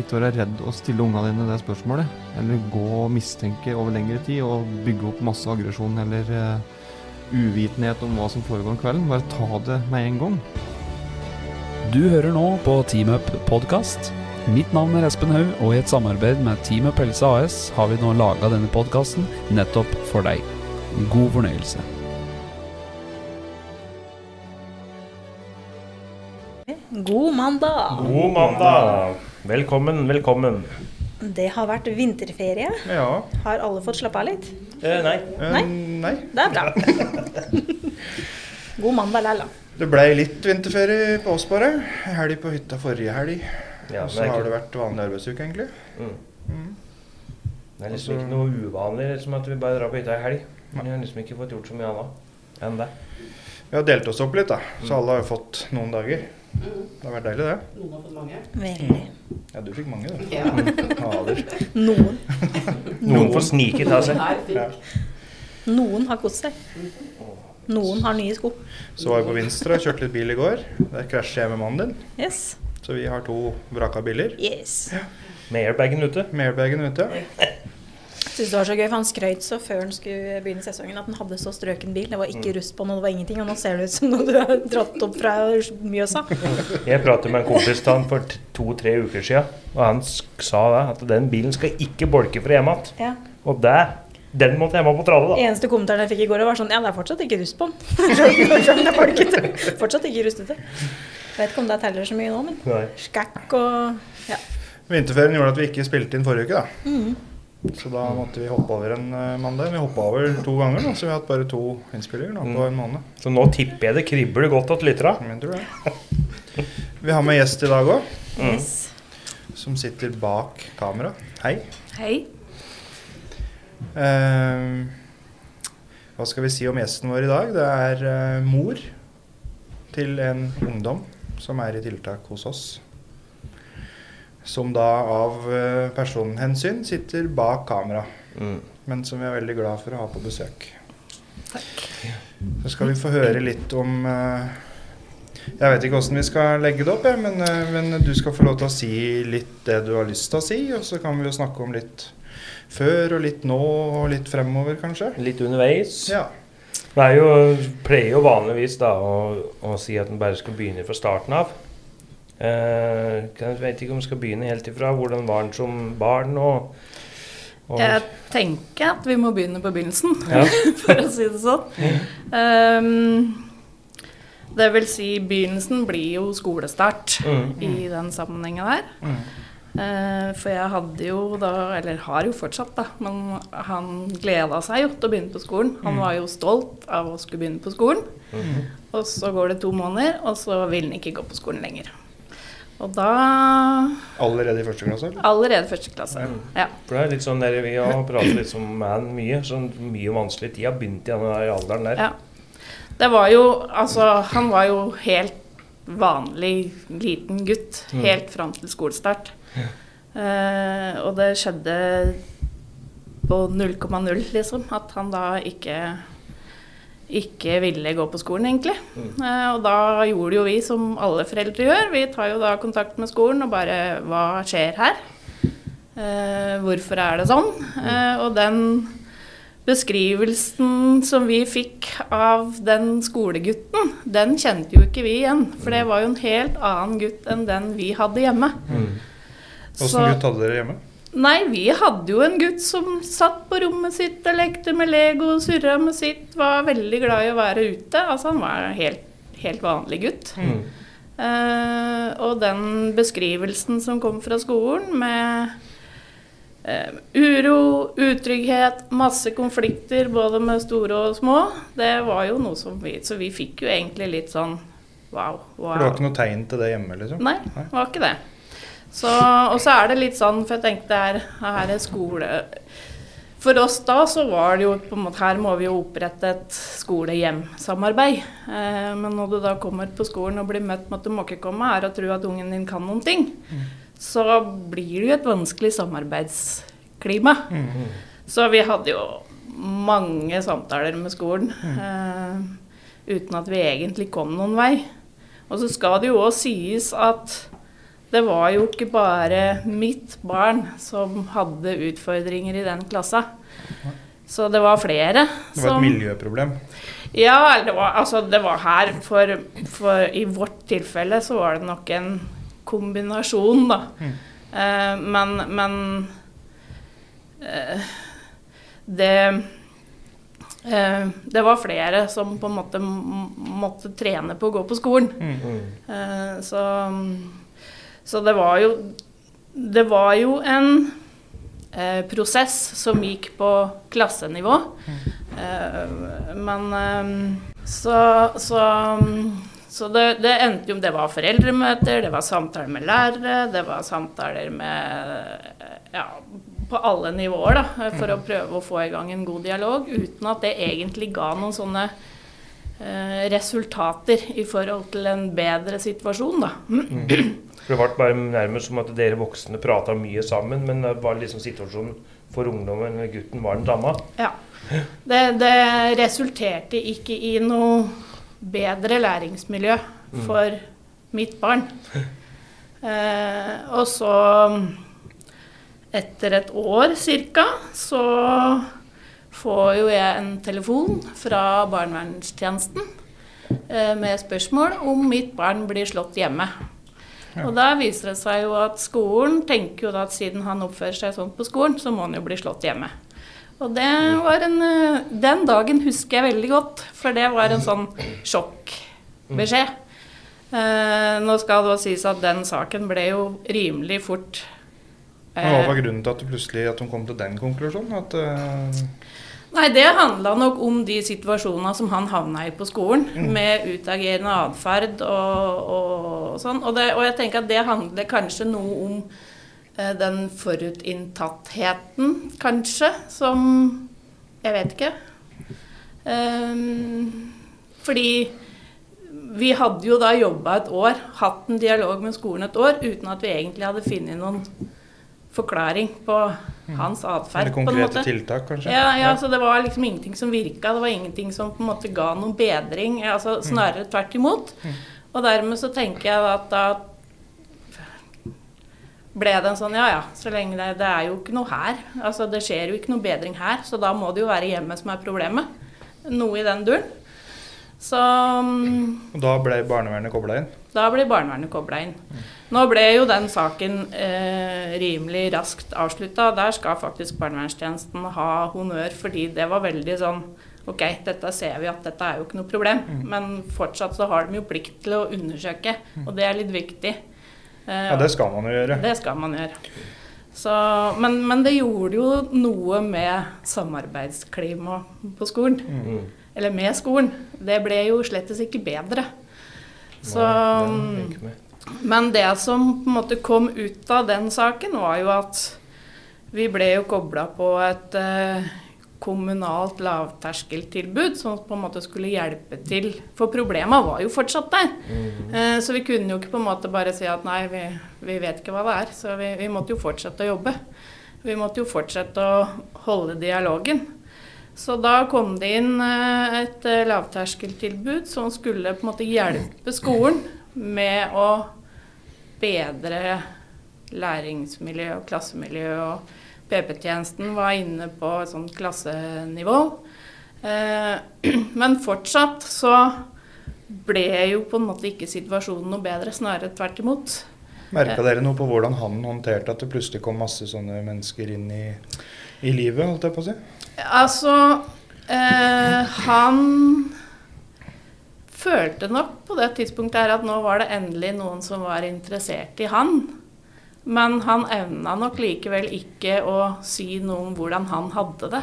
Ikke være redd å stille ungene dine det spørsmålet. Eller gå og mistenke over lengre tid og bygge opp masse aggresjon eller uh, uvitenhet om hva som foregår om kvelden. Bare ta det med en gang. Du hører nå på Team Up podkast. Mitt navn er Espen Haug, og i et samarbeid med Team Up Helse AS har vi nå laga denne podkasten nettopp for deg. God fornøyelse. God mandag! God mandag! Velkommen, velkommen. Det har vært vinterferie. Ja. Har alle fått slappe av litt? Eh, nei. eh, Nei. nei. Det er bra. God mandag lell. Det blei litt vinterferie på oss bare. Helg på hytta forrige helg. Ja, Og så har det vært vanlig arbeidsuke, egentlig. Mm. Mm. Det er liksom ikke noe uvanlig liksom, at vi bare drar på hytta i helg. Men vi har liksom ikke fått gjort så mye annet enn det. Vi har delt oss opp litt, da. Så alle har jo fått noen dager. Det har vært deilig, det. Noen har fått mange. Veldig. Ja, du fikk mange, du. Ja. Noen. Noen får snike av seg. Ja. Noen har kost seg. Noen har nye sko. Så var vi på Vinstra, kjørte litt bil i går. Der krasjet jeg med mannen din. Yes. Så vi har to vraka biler. Yes. Med airbagen ute. Med airbagen ute. Syns det var så gøy, for han skrøt så før han skulle begynne sesongen at han hadde så strøken bil. Det var ikke rust på den, og det var ingenting. Og nå ser det ut som noe du har dratt opp fra Mjøsa. Jeg pratet med en kompis av han for to-tre uker siden, og han sa da at den bilen skal ikke bolke fra hjemme igjen. Ja. Og det, den måtte hjemme på tralle, da. Eneste kommentaren jeg fikk i går, var sånn Ja, det er fortsatt ikke rust på den. Fortsatt ikke rustete. Jeg vet ikke om det teller så mye nå, men skækk og ja. Vinterferien gjorde at vi ikke spilte inn forrige uke, da. Mhm. Så da måtte vi hoppe over en uh, mandag. Vi hoppa over to ganger, da, så vi har hatt bare to innspillinger da, på en måned. Så nå tipper jeg det kribler godt hos lytterne. Men tror. Vi har med gjest i dag òg, Yes. som sitter bak kamera. Hei. Hei. Uh, hva skal vi si om gjesten vår i dag? Det er uh, mor til en ungdom som er i tiltak hos oss. Som da av eh, personhensyn sitter bak kamera, Mm. men som vi er veldig glad for å ha på besøk. Så skal vi få høre litt om eh, Jeg vet ikke åssen vi skal legge det opp, jeg, men, eh, men du skal få lov til å si litt det du har lyst til å si, og så kan vi jo snakke om litt før og litt nå og litt fremover, kanskje. Litt underveis. Ja. Det er jo, pleier jo vanligvis da å, å si at en bare skal begynne fra starten av. Eh, jeg vet ikke om vi skal begynne helt ifra. Hvordan var han som barn? og, og Jeg tenker at vi må begynne på begynnelsen, Ja. for å si det sånn. Um, det vil si, begynnelsen blir jo skolestart Mm. i den sammenhengen der. Mm. Uh, for jeg hadde jo da, eller har jo fortsatt, da, men han gleda seg jo til å begynne på skolen. Han Mm. var jo stolt av å skulle begynne på skolen. Mm. Og så går det to måneder, og så vil han ikke gå på skolen lenger. Og da Allerede i første klasse? eller? Allerede første klasse. Mm. Ja. For det er litt sånn der, Vi har pratet litt om man mye. sånn Mye vanskelig tid har begynt i den der alderen der. Ja. Det var jo Altså, han var jo helt vanlig liten gutt Mm. helt fram til skolestart. Eh, og det skjedde på 0,0, liksom. At han da ikke ikke ville gå på skolen, egentlig. Mm. Eh, og da gjorde jo vi som alle foreldre gjør. Vi tar jo da kontakt med skolen og bare Hva skjer her? Eh, hvorfor er det sånn? Eh, og den beskrivelsen som vi fikk av den skolegutten, den kjente jo ikke vi igjen. For det var jo en helt annen gutt enn den vi hadde hjemme. Mm. Gutt hadde dere hjemme? Nei, vi hadde jo en gutt som satt på rommet sitt og lekte med Lego, surra med sitt, var veldig glad i å være ute. Altså han var en helt, helt vanlig gutt. Mm. Uh, og den beskrivelsen som kom fra skolen med uh, uro, utrygghet, masse konflikter både med store og små, det var jo noe som vi Så vi fikk jo egentlig litt sånn wow. wow. For det var ikke noe tegn til det hjemme, liksom? Nei, det var ikke det. Så, og så er det litt sånn, for jeg tenkte her, her er skole For oss da så var det jo på en måte Her må vi jo opprette et skole-hjem-samarbeid. Eh, men når du da kommer på skolen og blir møtt med at du må ikke komme her og tro at ungen din kan noen ting, så blir det jo et vanskelig samarbeidsklima. Så vi hadde jo mange samtaler med skolen eh, uten at vi egentlig kom noen vei. Og så skal det jo òg sies at det var jo ikke bare mitt barn som hadde utfordringer i den klassa. Så det var flere. Det var et miljøproblem. Ja, det var, altså, det var her for, for I vårt tilfelle så var det nok en kombinasjon, da. Mm. Eh, men men eh, det eh, Det var flere som på en måte måtte trene på å gå på skolen. Mm. Eh, så, så det var jo Det var jo en eh, prosess som gikk på klassenivå. Eh, men eh, så, så, så det, det endte jo Det var foreldremøter, det var samtaler med lærere, det var samtaler med Ja, på alle nivåer, da, for å prøve å få i gang en god dialog, uten at det egentlig ga noen sånne resultater i forhold til en bedre situasjon, da. For det ble bare nærmest som at dere voksne prata mye sammen, men det var liksom situasjonen for ungdommen, eller gutten, var den samme. Ja. Det, det resulterte ikke i noe bedre læringsmiljø for mitt barn. Eh, og så, etter et år ca., så får jo jeg en telefon fra barnevernstjenesten eh, med spørsmål om mitt barn blir slått hjemme. Og da viser det seg jo at skolen tenker jo da at siden han oppfører seg sånn på skolen, så må han jo bli slått hjemme. Og det var en eh, Den dagen husker jeg veldig godt, for det var en sånn sjokkbeskjed. Eh, nå skal det sies at den saken ble jo rimelig fort Men Hva eh, var grunnen til at, plutselig, at hun kom til den konklusjonen? At, eh, Nei, det handla nok om de situasjonene som han havna i på skolen, med utagerende atferd og, og sånn. Og, det, og jeg tenker at det handler kanskje noe om eh, den forutinntattheten, kanskje, som Jeg vet ikke. Um, fordi vi hadde jo da jobba et år, hatt en dialog med skolen et år, uten at vi egentlig hadde funnet noen forklaring på hans atferd. eller konkrete tiltak, kanskje? Ja, ja, så det var liksom ingenting som virka. Det var ingenting som på en måte ga noen bedring. altså Snarere tvert imot. Og dermed så tenker jeg at da ble det en sånn Ja ja, så lenge det, det er jo ikke noe her. Altså det skjer jo ikke noe bedring her, så da må det jo være hjemmet som er problemet. Noe i den duren. Så mm, Og da ble barnevernet kobla inn? da ble barnevernet kobla inn. Nå ble jo den saken eh, rimelig raskt avslutta. Der skal faktisk barnevernstjenesten ha honnør, fordi det var veldig sånn Ok, dette ser vi at dette er jo ikke noe problem, men fortsatt så har de jo plikt til å undersøke, og det er litt viktig. Eh, Ja, det skal man jo gjøre. det skal man gjøre. Så, men, men det gjorde jo noe med samarbeidsklimaet på skolen. Mm. Eller med skolen. Det ble jo slettes ikke bedre. Så, Nei, men det som på en måte kom ut av den saken, var jo at vi ble jo kobla på et eh, kommunalt lavterskeltilbud som på en måte skulle hjelpe til. For problema var jo fortsatt der. Eh, så vi kunne jo ikke på en måte bare si at nei, vi, vi vet ikke hva det er. Så vi, vi måtte jo fortsette å jobbe. Vi måtte jo fortsette å holde dialogen. Så da kom det inn eh, et lavterskeltilbud som skulle på en måte hjelpe skolen med å bedre læringsmiljø og klassemiljø. og PP-tjenesten var inne på et sånt klassenivå. Eh, men fortsatt så ble jo på en måte ikke situasjonen noe bedre, snarere tvert imot. Merka dere noe på hvordan han håndterte at det plutselig kom masse sånne mennesker inn i, i livet, holdt jeg på å si? Altså eh, Han følte nok på det tidspunktet her at nå var det endelig noen som var interessert i han. Men han evna nok likevel ikke å si noe om hvordan han hadde det.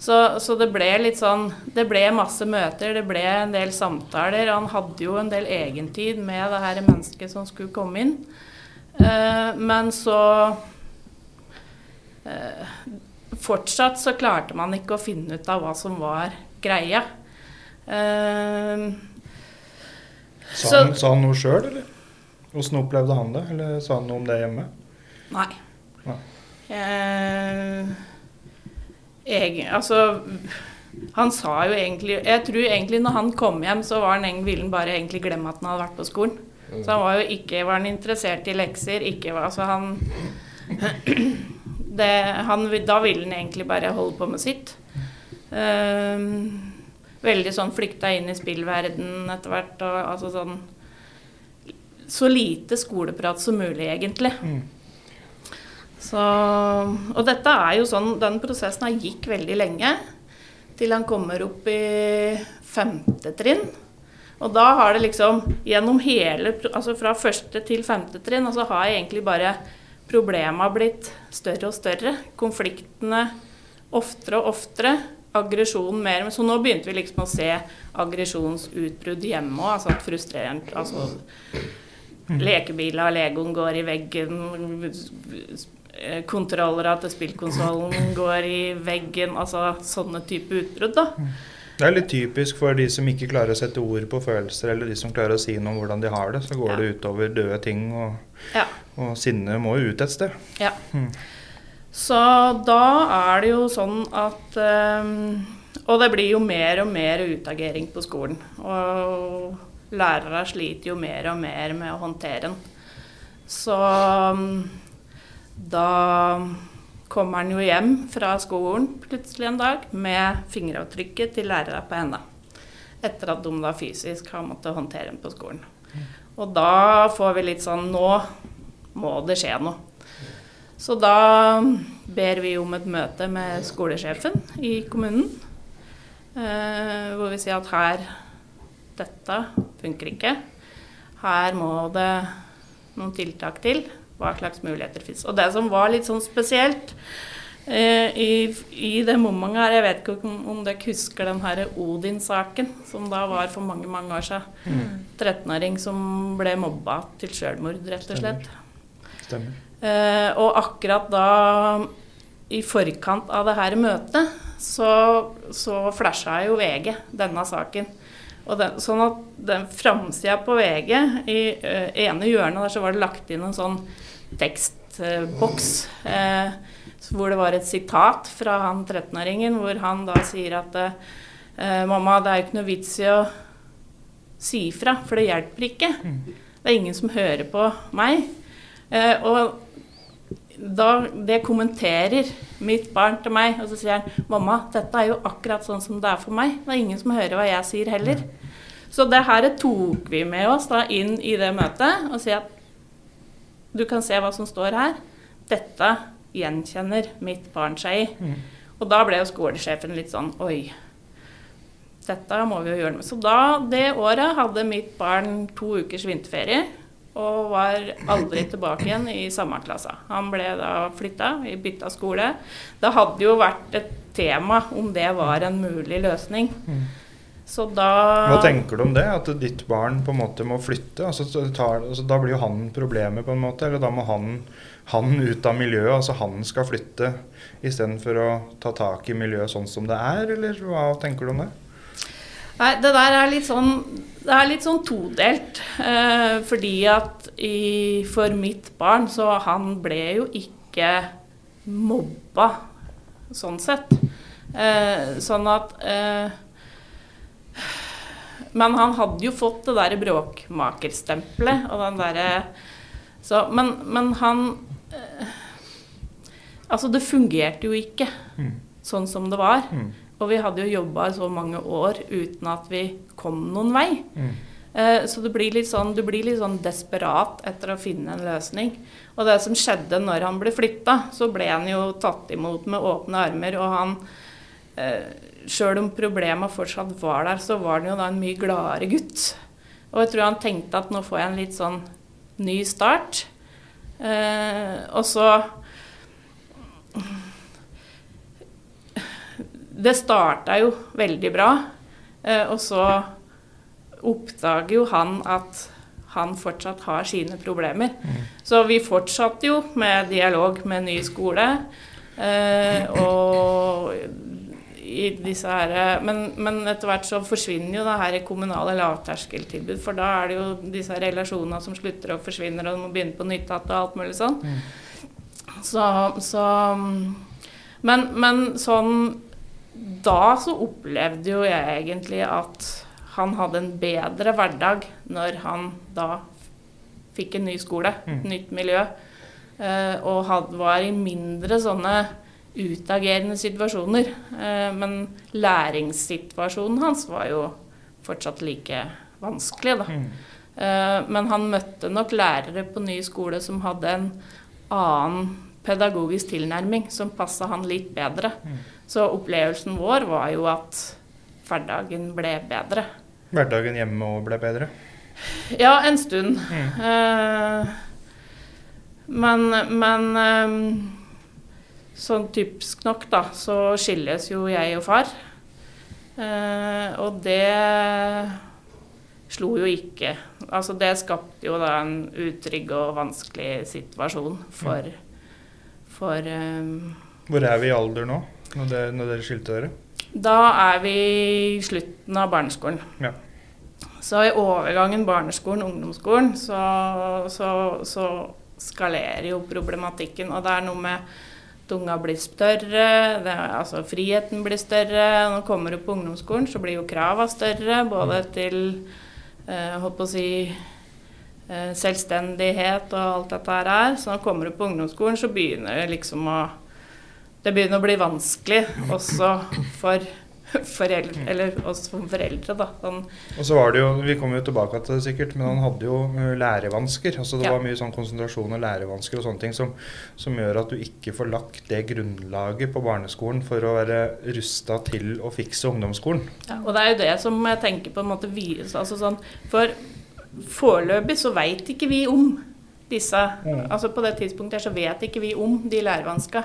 Så, så det ble litt sånn Det ble masse møter, det ble en del samtaler. Han hadde jo en del egentid med det her mennesket som skulle komme inn. Eh, men så eh, Fortsatt så klarte man ikke å finne ut av hva som var greia. Eh, Sa, Så- han, sa han noe sjøl, eller? Åssen opplevde han det? Eller sa han noe om det hjemme? Nei. Nei. Jeg, altså Han sa jo egentlig Jeg tror egentlig når han kom hjem, så var han, egentlig- ville han bare egentlig glemme at han hadde vært på skolen. Så han var jo ikke var han interessert i lekser. Ikke var, altså han, det, han Da ville han egentlig bare holde på med sitt. Eh, veldig sånn flykta inn i spillverden etter hvert. Og, altså sånn Så lite skoleprat som mulig, egentlig. Mm. Så, og dette er jo sånn, den prosessen her gikk veldig lenge, til han kommer opp i femte trinn. Og da har det liksom gjennom hele, altså fra første til femte trinn, og så har egentlig bare problema blitt større og større. Konfliktene oftere og oftere. Aggresjonen mer. Så nå begynte vi liksom å se aggresjonsutbrudd hjemme òg. Altså at frustrerende altså, Lekebiler og Legoen går i veggen. Kontrollere til spillkonsollen går i veggen. Altså sånne type utbrudd, da. Det er litt typisk for de som ikke klarer å sette ord på følelser, eller de som klarer å si noe om hvordan de har det. Så går Ja. det utover døde ting, og, Ja. og sinnet må jo ut et sted. Ja. Mm. Så da er det jo sånn at ehm, Og det blir jo mer og mer utagering på skolen. Og lærere sliter jo mer og mer med å håndtere den. Så mm, da kommer han jo hjem fra skolen plutselig en dag med fingeravtrykket til lærere på henda. Etter at de da fysisk har måttet håndtere den på skolen. Og da får vi litt sånn Nå må det skje noe. Så da ber vi om et møte med skolesjefen i kommunen. Eh, hvor vi sier at her Dette funker ikke. Her må det noen tiltak til. Hva slags muligheter fins. Og det som var litt sånn spesielt eh, i, i det momentet her Jeg vet ikke om, om dere husker den her Odin-saken som da var for mange, mange år siden. 13-åring som ble mobba til sjølmord, rett og slett. Stemmer. Eh, og akkurat da, i forkant av det her møtet, så, så flasha jo VG denne saken. Og den, sånn at den framsida på VG, i eh, ene hjørnet der så var det lagt inn en sånn tekstboks eh, så hvor det var et sitat fra han 13-åringen, hvor han da sier at eh, Mamma, det er jo ikke noe vits i å si ifra, for det hjelper ikke. Det er ingen som hører på meg. Eh, og da det kommenterer mitt barn til meg, og så sier han Mamma, dette er jo akkurat sånn som det er for meg. Det er ingen som hører hva jeg sier heller. Så det her tok vi med oss da inn i det møtet og sier at du kan se hva som står her. Dette gjenkjenner mitt barn seg i. Og da ble jo skolesjefen litt sånn Oi. Dette må vi jo gjøre noe med. Så da, det året hadde mitt barn to ukers vinterferie. Og var aldri tilbake igjen i samme klasse. Han ble da flytta, vi bytta skole. Det hadde jo vært et tema om det var en mulig løsning. Så da Hva tenker du om det? At ditt barn på en måte må flytte? Altså, tar, altså, da blir jo han problemet, på en måte. Eller da må han, han ut av miljøet. Altså han skal flytte istedenfor å ta tak i miljøet sånn som det er, eller hva tenker du om det? Nei, det der er litt sånn Det er litt sånn todelt. Eh, fordi at i, for mitt barn så han ble jo ikke mobba sånn sett. Eh, sånn at eh, Men han hadde jo fått det derre bråkmakerstempelet og den derre så, men, men han eh, Altså, det fungerte jo ikke Mm. sånn som det var. Mm. Og vi hadde jo jobba i så mange år uten at vi kom noen vei. Mm. Eh, Så du blir sånn, du blir litt sånn desperat etter å finne en løsning. Og det som skjedde når han ble flytta, så ble han jo tatt imot med åpne armer. Og han, eh, sjøl om problema fortsatt var der, så var han jo da en mye gladere gutt. Og jeg tror han tenkte at nå får jeg en litt sånn ny start. Eh, og så Det starta jo veldig bra. Eh, og så oppdager jo han at han fortsatt har sine problemer. Så vi fortsatte jo med dialog med ny skole. Eh, og i disse her, men, men etter hvert så forsvinner jo det her kommunale lavterskeltilbud. For da er det jo disse relasjonene som slutter og forsvinner, og du må begynne på nytt igjen og alt mulig sånn. Så, så men, men sånn Da så opplevde jo jeg egentlig at han hadde en bedre hverdag når han da fikk en ny skole, et nytt miljø, eh, og had, var i mindre sånne utagerende situasjoner. Eh, men læringssituasjonen hans var jo fortsatt like vanskelig, da. Eh, men han møtte nok lærere på ny skole som hadde en annen pedagogisk tilnærming, som passa han litt bedre. Så opplevelsen vår var jo at hverdagen ble bedre. Hverdagen hjemme òg ble bedre. Ja, en stund. Eh, men men eh, sånn typisk nok, da, så skilles jo jeg og far. Eh, og det slo jo ikke Altså, det skapte jo da en utrygg og vanskelig situasjon for For um, Hvor er vi i alder nå, når, det, når dere skilte dere? Da er vi i slutten av barneskolen. Ja. Så i overgangen barneskolen, ungdomsskolen, så, så, så skalerer jo problematikken. Og det er noe med at unga blir større, det altså friheten blir større. Når du kommer du på ungdomsskolen, så blir jo krava større, både til eh, holdt på å si eh, selvstendighet og alt dette her. Så når du kommer du på ungdomsskolen, så begynner det liksom å Det begynner å bli vanskelig også for foreldre, eller oss som foreldre, da. Sånn, Og så var det jo, Vi kommer jo tilbake til det sikkert, men han hadde jo lærevansker. altså Det Ja. var mye sånn konsentrasjon og lærevansker og sånne ting som, som gjør at du ikke får lagt det grunnlaget på barneskolen for å være rusta til å fikse ungdomsskolen. Ja, og det er jo det som jeg tenker på en måte virus, altså sånn, For foreløpig så veit ikke vi om disse altså På det tidspunktet her så vet ikke vi om de lærevanska.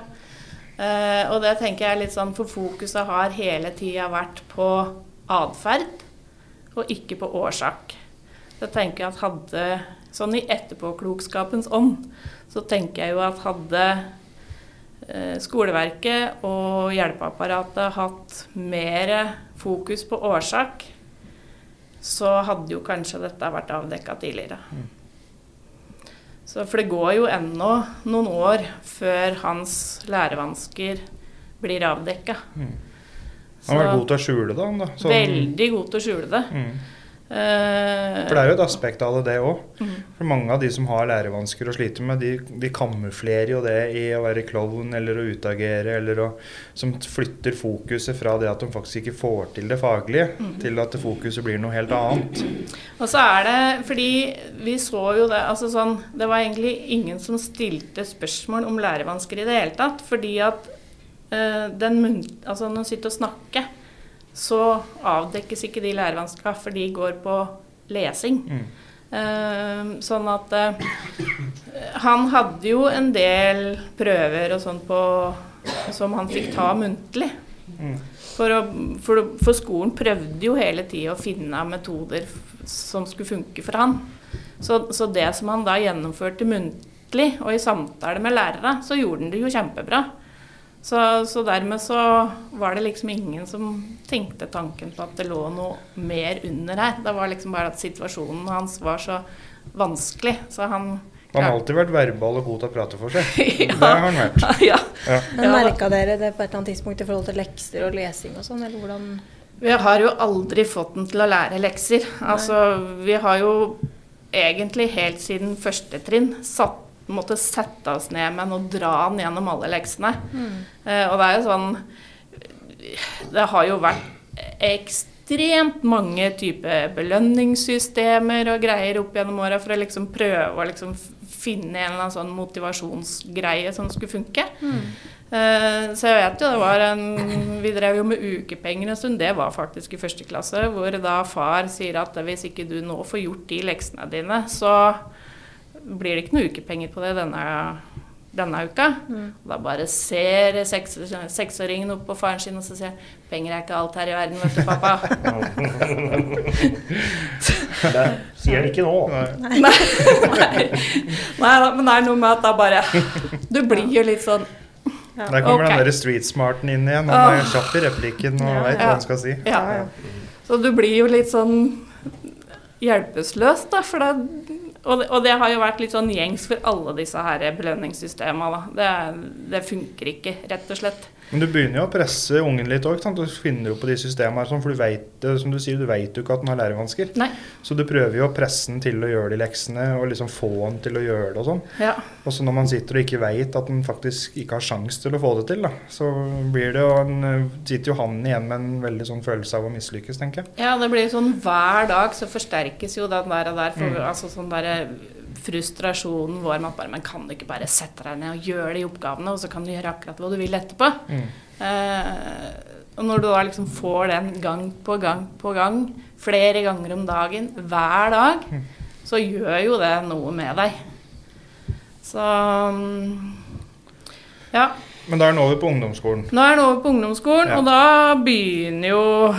Eh, og det tenker jeg er litt sånn For fokuset har hele tida vært på atferd, og ikke på årsak. Så tenker jeg at hadde Sånn i etterpåklokskapens ånd, så tenker jeg jo at hadde uh, skoleverket og hjelpeapparatet hatt mer fokus på årsak, så hadde jo kanskje dette vært avdekka tidligere. Så, for det går jo ennå noen år før hans lærevansker blir avdekka. Han har vært god til å skjule det. han da. Sånn- Veldig god til å skjule det. Mm. Eh, For det er jo et aspekt av det, det òg. Mm. For mange av de som har lærevansker og sliter med, de, de kamuflerer jo det i å være klovn eller å utagere, eller å, som flytter fokuset fra det at de faktisk ikke får til det faglige, Mm. til at det fokuset blir noe helt annet. Og så er det fordi vi så jo det altså sånn, Det var egentlig ingen som stilte spørsmål om lærevansker i det hele tatt. Fordi at øh, den munt, altså når du sitter og snakker, så avdekkes ikke de lærevanskene, for de går på lesing. Mm. Uh, sånn at uh, Han hadde jo en del prøver og sånn på som han fikk ta muntlig. Mm. For, å, for, for skolen prøvde jo hele tida å finne metoder som skulle funke for han. Så, så det som han da gjennomførte muntlig og i samtale med lærere, så gjorde han det jo kjempebra. Så, så dermed så var det liksom ingen som tenkte tanken på at det lå noe mer under her. Det var liksom bare at situasjonen hans var så vanskelig, så han Han har alltid vært verbal og god til å prate for seg. Det har han vært. ja. Ja. Men Ja. Merka dere det på et eller annet tidspunkt i forhold til lekser og lesing og sånn, eller hvordan Vi har jo aldri fått den til å lære lekser. Altså, vi har jo egentlig helt siden første trinn satt, måtte sette oss ned med og dra den gjennom alle leksene. Eh, og det er jo sånn Det har jo vært ekstremt mange typer belønningssystemer og greier opp gjennom åra for å liksom prøve å liksom finne en eller annen sånn motivasjonsgreie som skulle funke. Eh, Så jeg vet jo, det var en Vi drev jo med ukepenger en stund. Det var faktisk i første klasse, hvor da far sier at hvis ikke du nå får gjort de leksene dine, så blir det ikke noe ukepenger på det denne, denne uka. Og da bare ser seks, seksåringen opp på faren sin og så sier penger er ikke alt her i verden, vet du, pappa. Det sier han ikke nå. Nei. Nei, nei. nei men det er noe med at da bare Du blir jo litt sånn Der kommer okay. den der street smarten inn igjen. Han er kjapp i replikken og Ja. veit hva han skal si. Ja. Så du blir jo litt sånn hjelpeløs, da. For det, og, det, og det har jo vært litt sånn gjengs for alle disse her belønningssystemene. Det, det funker ikke, rett og slett. Men du begynner jo å presse ungen litt òg. Du finner jo på de systemene her, sånn, for du vet, som du sier, du vet jo ikke at den har lærevansker. Nei. Så du prøver jo å presse den til å gjøre de leksene, og liksom få den til å gjøre det og sånn. Ja. Og så når man sitter og ikke veit at den faktisk ikke har sjans til å få det til, da, så blir det jo en, sitter jo han igjen med en veldig sånn følelse av å mislykkes, tenker jeg. ja, det blir sånn hver dag så forsterkes jo den der og der. For, Mm. altså sånn der frustrasjonen vår med at bare Men kan du ikke bare sette deg ned og gjøre de oppgavene, og så kan du gjøre akkurat hva du vil etterpå? Mm. Uh, og når du da liksom får den gang på gang på gang, flere ganger om dagen, hver dag, Mm. så gjør jo det noe med deg. Så mm, Ja. Men da er den over på ungdomsskolen. Nå er den over på ungdomsskolen, Ja. og da begynner jo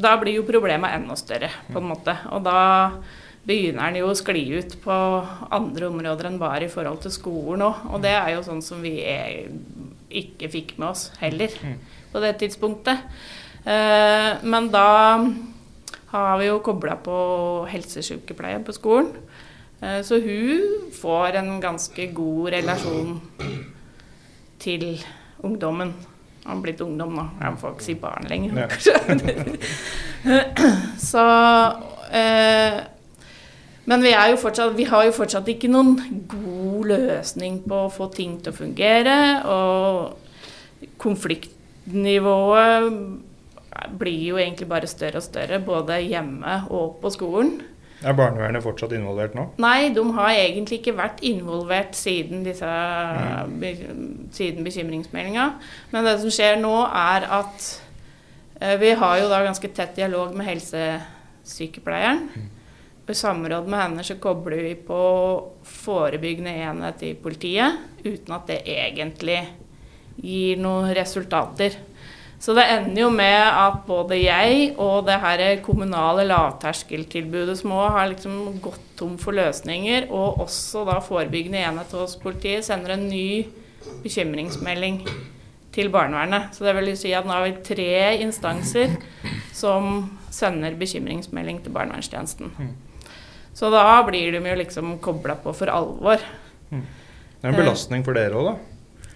Da blir jo problemet enda større, på en måte. Og da begynner den jo å skli ut på andre områder enn bare i forhold til skolen òg. Og det er jo sånn som vi er, ikke fikk med oss heller Mm. på det tidspunktet. Eh, men da har vi jo kobla på helsesykepleie på skolen. Eh, så hun får en ganske god relasjon til ungdommen. Han har blitt ungdom nå, jeg får ikke si barn lenger. Ja. Så eh, Men vi, fortsatt, vi har jo fortsatt ikke noen god løsning på å få ting til å fungere. Og konfliktnivået blir jo egentlig bare større og større, både hjemme og på skolen. Er barnevernet fortsatt involvert nå? Nei, de har egentlig ikke vært involvert siden, disse, be, siden bekymringsmeldinga. Men det som skjer nå, er at eh, vi har jo da ganske tett dialog med helsesykepleieren. I samråd med henne så kobler vi på forebyggende enhet i politiet, uten at det egentlig gir noen resultater. Så det ender jo med at både jeg og det her kommunale lavterskeltilbudet små har liksom gått tom for løsninger, og også da forebyggende enhet hos politiet sender en ny bekymringsmelding til barnevernet. Så det vil si at nå har vi tre instanser som sender bekymringsmelding til barnevernstjenesten. Så da blir de jo liksom kobla på for alvor. Det er en belastning for dere òg, da.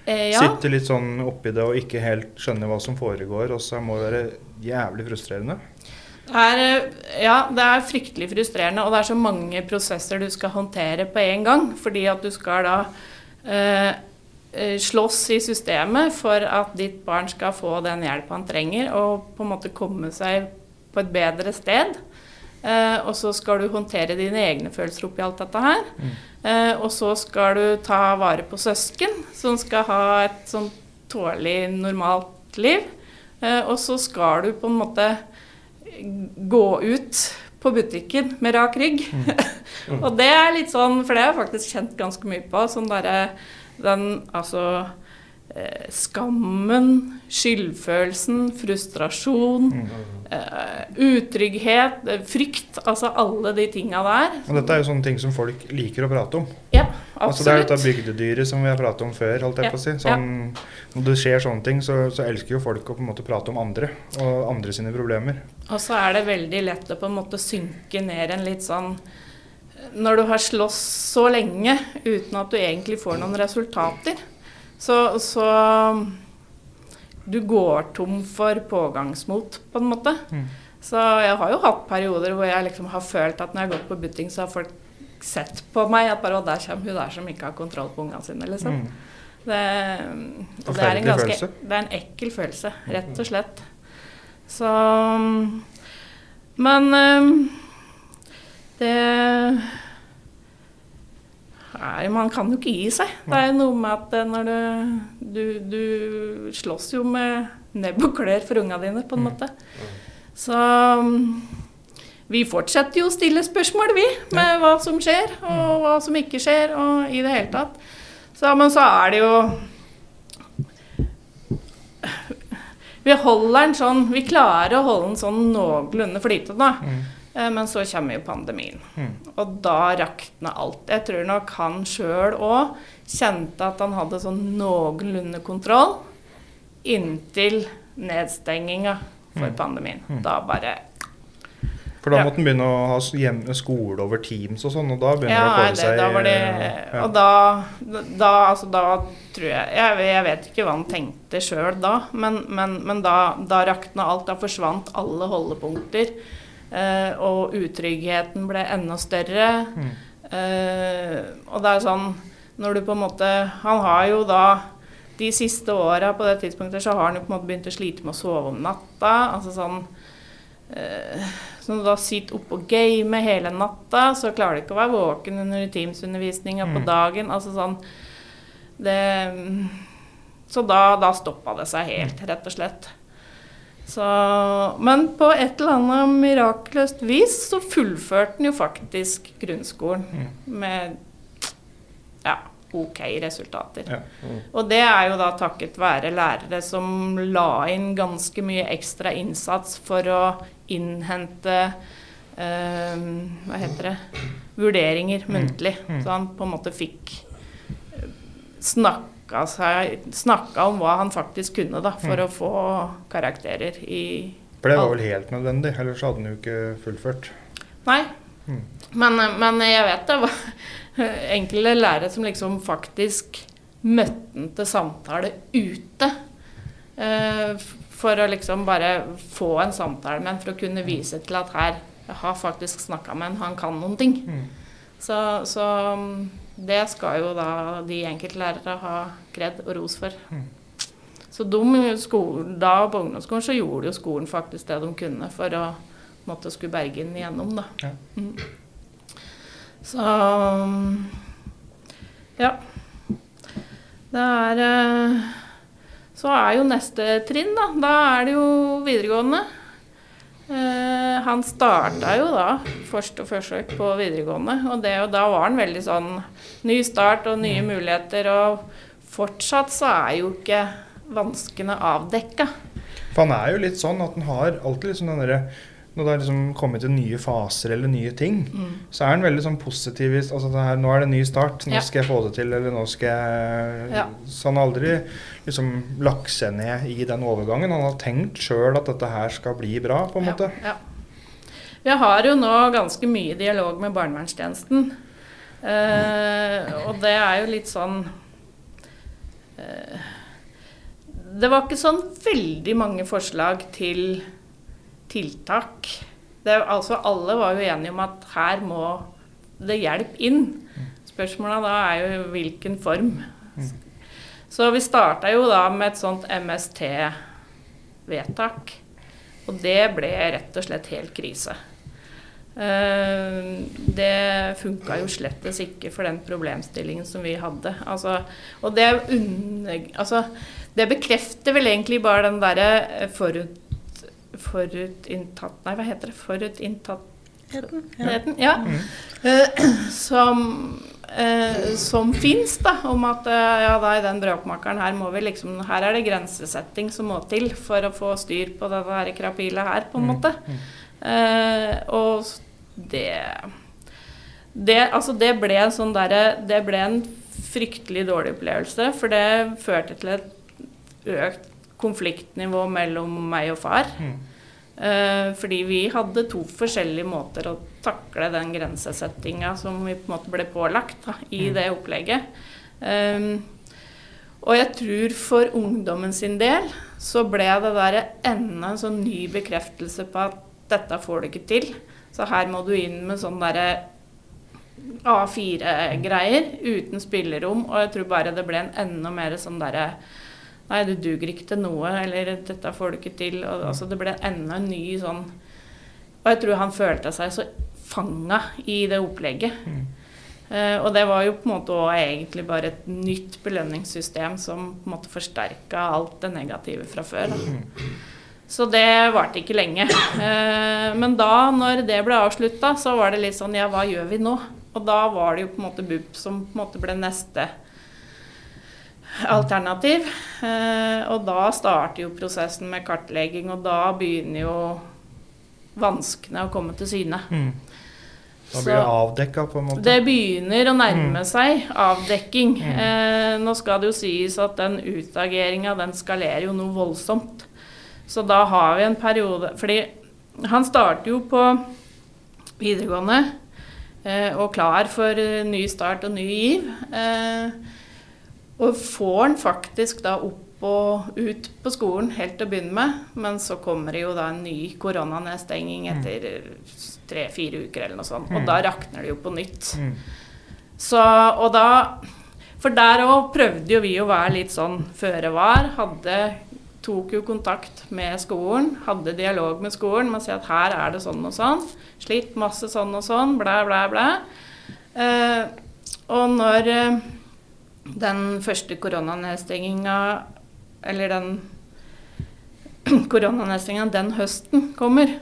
Eh, ja. Sitte litt sånn oppi det og ikke helt skjønne hva som foregår. Og så må det være jævlig frustrerende. Det er, eh, ja, det er fryktelig frustrerende, og det er så mange prosesser du skal håndtere på en gang. Fordi at du skal da eh, eh, slåss i systemet for at ditt barn skal få den hjelpa han trenger, og på en måte komme seg på et bedre sted. Eh, og så skal du håndtere dine egne følelser oppi alt dette her. Eh, og så skal du ta vare på søsken, som skal ha et sånn tålelig, normalt liv. Eh, og så skal du på en måte gå ut på butikken med rak rygg. og det er litt sånn, for det har jeg faktisk kjent ganske mye på. Sånn derre den altså eh, Skammen, skyldfølelsen, frustrasjon, eh, utrygghet, eh, frykt. Altså alle de tinga der. Og dette er jo sånne ting som folk liker å prate om. Ja, absolutt. Altså Det er dette bygdedyret som vi har pratet om før. holdt jeg Ja, på å si. Sånn, Når det skjer sånne ting, så, så elsker jo folk å på en måte prate om andre og andre sine problemer. Og så er det veldig lett å på en måte synke ned en litt sånn Når du har slåss så lenge uten at du egentlig får noen resultater, så, så Du går tom for pågangsmot, på en måte. Mm. Så jeg har jo hatt perioder hvor jeg liksom har følt at når jeg har gått på butting, så har folk sett på meg at bare, «Å, der kommer hun der som ikke har kontroll på ungene sine, liksom. Mm. Det, det er, en ganske, følelse. det er en ekkel følelse, rett og slett. Så Men det Nei, man kan jo ikke gi seg. Det er noe med at eh, når du Du, du slåss jo med nebb og klør for unga dine, på en måte. Så vi fortsetter jo å stille spørsmål, vi, med hva som skjer, og hva som ikke skjer, og i det hele tatt. Så, men så er det jo Vi holder den sånn Vi klarer å holde den sånn noenlunde flytende. Mm. Men så kommer jo pandemien. Mm. Og da rakna alt. Jeg tror nok han sjøl òg kjente at han hadde sånn noenlunde kontroll inntil nedstenginga for Mm. pandemien. Mm. Da bare For da måtte han begynne å ha hjemme skole over Teams og sånn, og da begynner Ja, det å nei, seg da var det eh, ja. Og da, da Altså, da tror jeg Jeg, jeg vet ikke hva han tenkte sjøl da, men, men, men da, da rakna alt. Da forsvant alle holdepunkter. Eh, og utryggheten ble enda større. Mm. Eh, og det er sånn Når du på en måte Han har jo da de siste åra på det tidspunktet så har han jo på en måte begynt å slite med å sove om natta. Altså sånn eh, Så når du da sitter oppe og gamer hele natta, så klarer du ikke å være våken under Teams-undervisninga på Mm. dagen. Altså sånn det, Så da, da stoppa det seg helt, rett og slett. Så, men på et eller annet mirakuløst vis så fullførte han jo faktisk grunnskolen Mm. med ja, OK resultater. Ja. Og det er jo da takket være lærere som la inn ganske mye ekstra innsats for å innhente eh, Hva heter det Vurderinger muntlig. Mm. Så han på en måte fikk eh, snakka, seg, snakka om hva han faktisk kunne, da, for Mm. å få karakterer i For det var vel helt nødvendig, ellers hadde han jo ikke fullført. Nei. Mm. Men, men jeg vet det var enkelte lærere som liksom faktisk møtte han til samtale ute. eh, for å liksom bare få en samtale med han, for å kunne vise til at her Jeg har faktisk snakka med han, han kan noen ting. Mm. Så, så mm, det skal jo da de enkeltlærere ha kred og ros for. Mm. Så de, skolen, da på ungdomsskolen så gjorde jo skolen faktisk det de kunne for å måtte skulle berge den igjennom, da. Ja. Mm. Så ja. Det er eh, Så er jo neste trinn, da. Da er det jo videregående. Eh, han starta jo da første forsøk på videregående, og det, og da var han veldig sånn ny start og nye muligheter, og fortsatt så er jo ikke vanskene avdekka. For han er jo litt sånn at han har alltid liksom den derre Når det har liksom kommet til nye faser eller nye ting, Mm. så er han veldig sånn positiv. Altså det her, 'Nå er det en ny start. Nå Ja. skal jeg få det til.' Eller 'nå skal jeg Ja. Så han har aldri liksom lagt seg ned i den overgangen. Han har tenkt sjøl at dette her skal bli bra, på en måte. Ja, ja. Vi har jo nå ganske mye dialog med barnevernstjenesten. Eh, og det er jo litt sånn eh, Det var ikke sånn veldig mange forslag til tiltak. Det, altså Alle var jo enige om at her må det hjelp inn. Spørsmålet da er jo hvilken form. Så vi starta jo da med et sånt MST-vedtak. Og det ble rett og slett helt krise. Eh, det funka jo slettes ikke for den problemstillingen som vi hadde. Altså, og det, altså, det bekrefter vel egentlig bare den derre forut, forutinntatt Nei, hva heter det? Forutinntattheten? Ja. Eh, som uh, som fins, da. Om at uh, ja, da i den bråkmakeren her må vi liksom Her er det grensesetting som må til for å få styr på det der krapilet her, på en måte. Eh, og det det, altså det ble en sånn derre Det ble en fryktelig dårlig opplevelse, for det førte til et økt konfliktnivå mellom meg og far. Mm. Eh, fordi vi hadde to forskjellige måter å takle den grensesettinga som vi på en måte ble pålagt da, i Mm. det opplegget. Um, og jeg tror for ungdommen sin del så ble det der enda en sånn ny bekreftelse på at dette får du ikke til. Så her må du inn med sånn derre A4-greier uten spillerom. Og jeg tror bare det ble en enda mer sånn derre Nei, du duger ikke til noe, eller dette får du ikke til. Og, altså, det ble enda en ny sånn Og jeg tror han følte seg så fanga i det opplegget. Mm. Uh, og det var jo på en måte også egentlig bare et nytt belønningssystem som på en måte forsterka alt det negative fra før. Da. Så det varte ikke lenge. Uh, men da, når det ble avslutta, så var det litt sånn Ja, hva gjør vi nå? Og da var det jo på en måte BUP som på en måte ble neste alternativ. Eh, og da starter jo prosessen med kartlegging, og da begynner jo vanskene å komme til syne. Mm. Da blir det avdekka, på en måte. Det begynner å nærme Mm. seg avdekking. Mm. Eh, nå skal det jo sies at den utageringa den skalerer jo noe voldsomt. Så da har vi en periode Fordi han starter jo på videregående eh, og klar for ny start og ny giv. Eh, og får han faktisk da opp og ut på skolen helt til å begynne med, men så kommer det jo da en ny koronanedstenging etter tre-fire uker eller noe sånt, og Mm. da rakner det jo på nytt. Mm. Så, og da For der òg prøvde jo vi å være litt sånn føre var. Hadde Tok jo kontakt med skolen, hadde dialog med skolen med å si at her er det sånn og sånn. Slitt masse sånn og sånn, blæ, blæ, blæ. Eh, og når eh, den første koronanedstenginga, eller den koronanedstenginga den høsten kommer,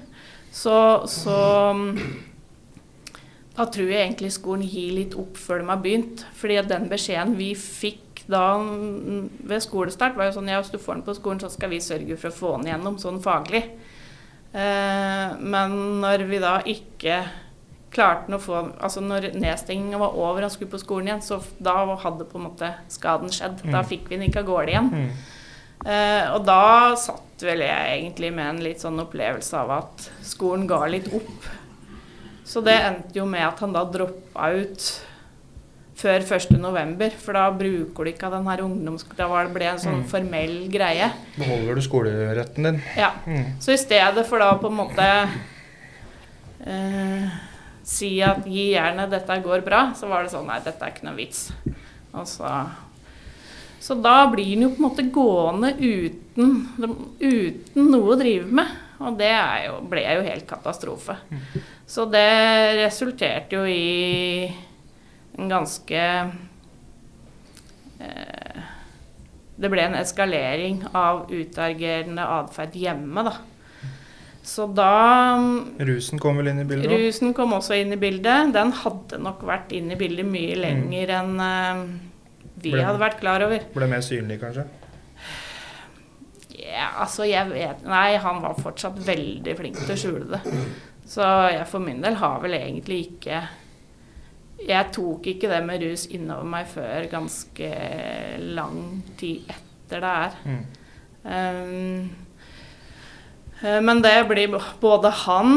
så, så da tror jeg egentlig skolen gir litt opp før de har begynt. Fordi den beskjeden vi fikk da mm, ved skolestart, var jo sånn ja, hvis du får den på skolen, så skal vi sørge for å få den gjennom sånn faglig. Eh, men når vi da ikke klarte han å få Altså når nedstenginga var over og han skulle på skolen igjen, så da hadde på en måte skaden skjedd. Da Mm. fikk vi den ikke av gårde igjen. Mm. Eh, og da satt vel jeg egentlig med en litt sånn opplevelse av at skolen ga litt opp. Så det endte jo med at han da droppa ut før 1.11., for da bruker du ikke av den her ungdoms... Da var det ble en sånn Mm. formell greie. Beholder du skoleretten din? Ja. Mm. Så i stedet for da på en måte eh, si at gi jernet, dette går bra, så var det sånn nei, dette er ikke noe vits. Så, så da blir den jo på en måte gående uten, uten noe å drive med. Og det jo, ble jo helt katastrofe. Så det resulterte jo i en ganske eh, Det ble en eskalering av utagerende atferd hjemme, da. Så da Rusen kom vel inn i bildet? også? Rusen kom også inn i bildet. Den hadde nok vært inn i bildet mye lenger enn uh, vi Ble- hadde vært klar over. Ble mer synlig, kanskje? Ja, altså, jeg vet Nei, han var fortsatt veldig flink til å skjule det. Så jeg for min del har vel egentlig ikke Jeg tok ikke det med rus innover meg før ganske lang tid etter det her. Mm. Um, men det blir både han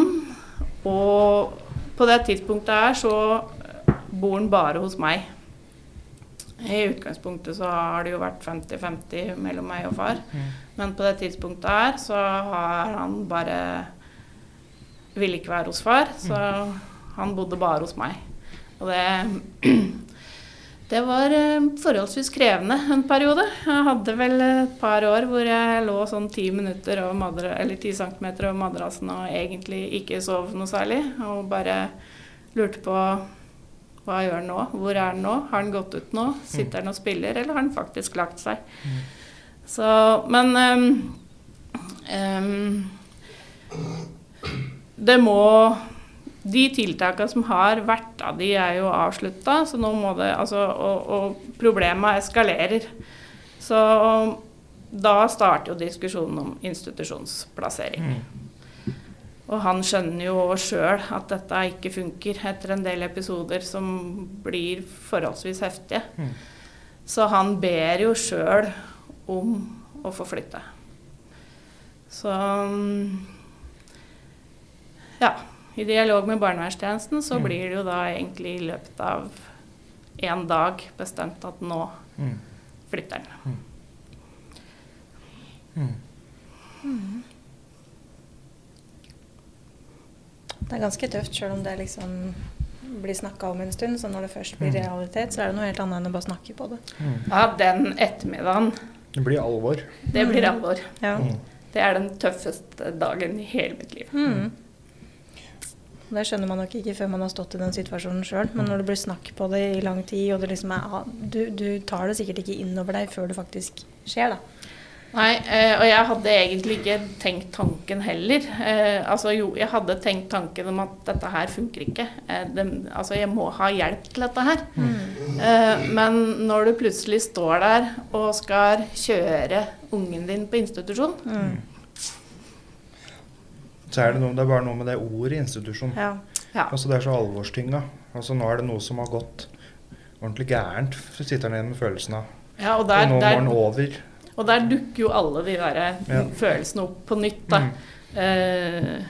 og På det tidspunktet her så bor han bare hos meg. I utgangspunktet så har det jo vært 50-50 mellom meg og far. Mm. Men på det tidspunktet her så har han bare Ville ikke være hos far, så han bodde bare hos meg. Og det Det var eh, forholdsvis krevende en periode. Jeg hadde vel et par år hvor jeg lå sånn ti minutter over madra, eller ti centimeter over madrassen og egentlig ikke sov noe særlig. Og bare lurte på hva gjør han nå? Hvor er han nå? Har han gått ut nå? Sitter han og spiller, eller har han faktisk lagt seg? Så, men um, um, Det må De tiltakene som har vært av de, er jo avslutta, så nå må det altså, Og, og problemet eskalerer. Så da starter jo diskusjonen om institusjonsplassering. Og han skjønner jo sjøl at dette ikke funker etter en del episoder som blir forholdsvis heftige. Mm. Så han ber jo sjøl om å få flytte. Så mm, ja. I dialog med barnevernstjenesten så Mm. blir det jo da egentlig i løpet av én dag bestemt at nå Mm. flytter den. Mm. Det er ganske tøft, sjøl om det liksom blir snakka om en stund. Så når det først blir Mm. realitet, så er det noe helt annet enn å bare snakke på det. Mm. Ja, den ettermiddagen, Det blir alvor. det blir alvor. Ja. Mm. Det er den tøffeste dagen i hele mitt liv. Det skjønner man nok ikke før man har stått i den situasjonen sjøl. Men når det blir snakk på det i lang tid, og det liksom er ah, du, du tar det sikkert ikke inn over deg før det faktisk skjer, da. Nei, eh, og jeg hadde egentlig ikke tenkt tanken heller. Eh, altså jo, jeg hadde tenkt tanken om at dette her funker ikke. Eh, det, altså jeg må ha hjelp til dette her. Mm. men når du plutselig står der og skal kjøre ungen din på institusjon, Mm. Så er det, noe, det er bare noe med det ordet institusjon. Ja. Ja. Altså Det er så alvorstynga. Altså Nå er det noe som har gått ordentlig gærent. Så sitter han igjen med følelsen av ja, og Og der, nå må den over. og der dukker jo alle de der Ja. følelsene opp på nytt. Da. Mm. Eh,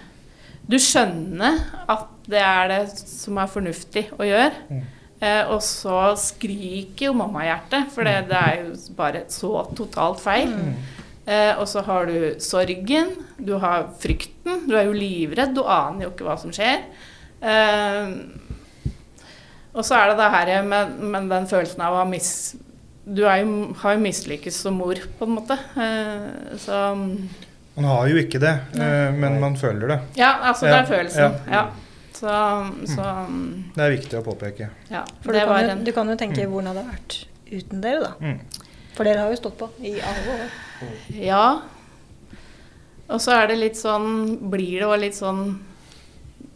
du skjønner at det er det som er fornuftig å gjøre. Mm. Eh, og så skriker jo mammahjertet, for det, det er jo bare så totalt feil. Mm. Eh, og så har du sorgen, du har frykten, du er jo livredd, du aner jo ikke hva som skjer. Eh, og så er det det her med, med den følelsen av å ha mis... Du er jo, har jo mislykkes som mor, på en måte. Eh, så Man har jo ikke det, eh, men man føler det. Ja, altså, det Ja, er følelsen. ja. Ja. Så, så Det er viktig å påpeke. ja. For du Det kan, jo, du kan jo tenke Mm. hvordan det hadde vært uten dere, da. Mm. For dere har jo stått på i alle år. Ja. Og så er det litt sånn Blir det også litt sånn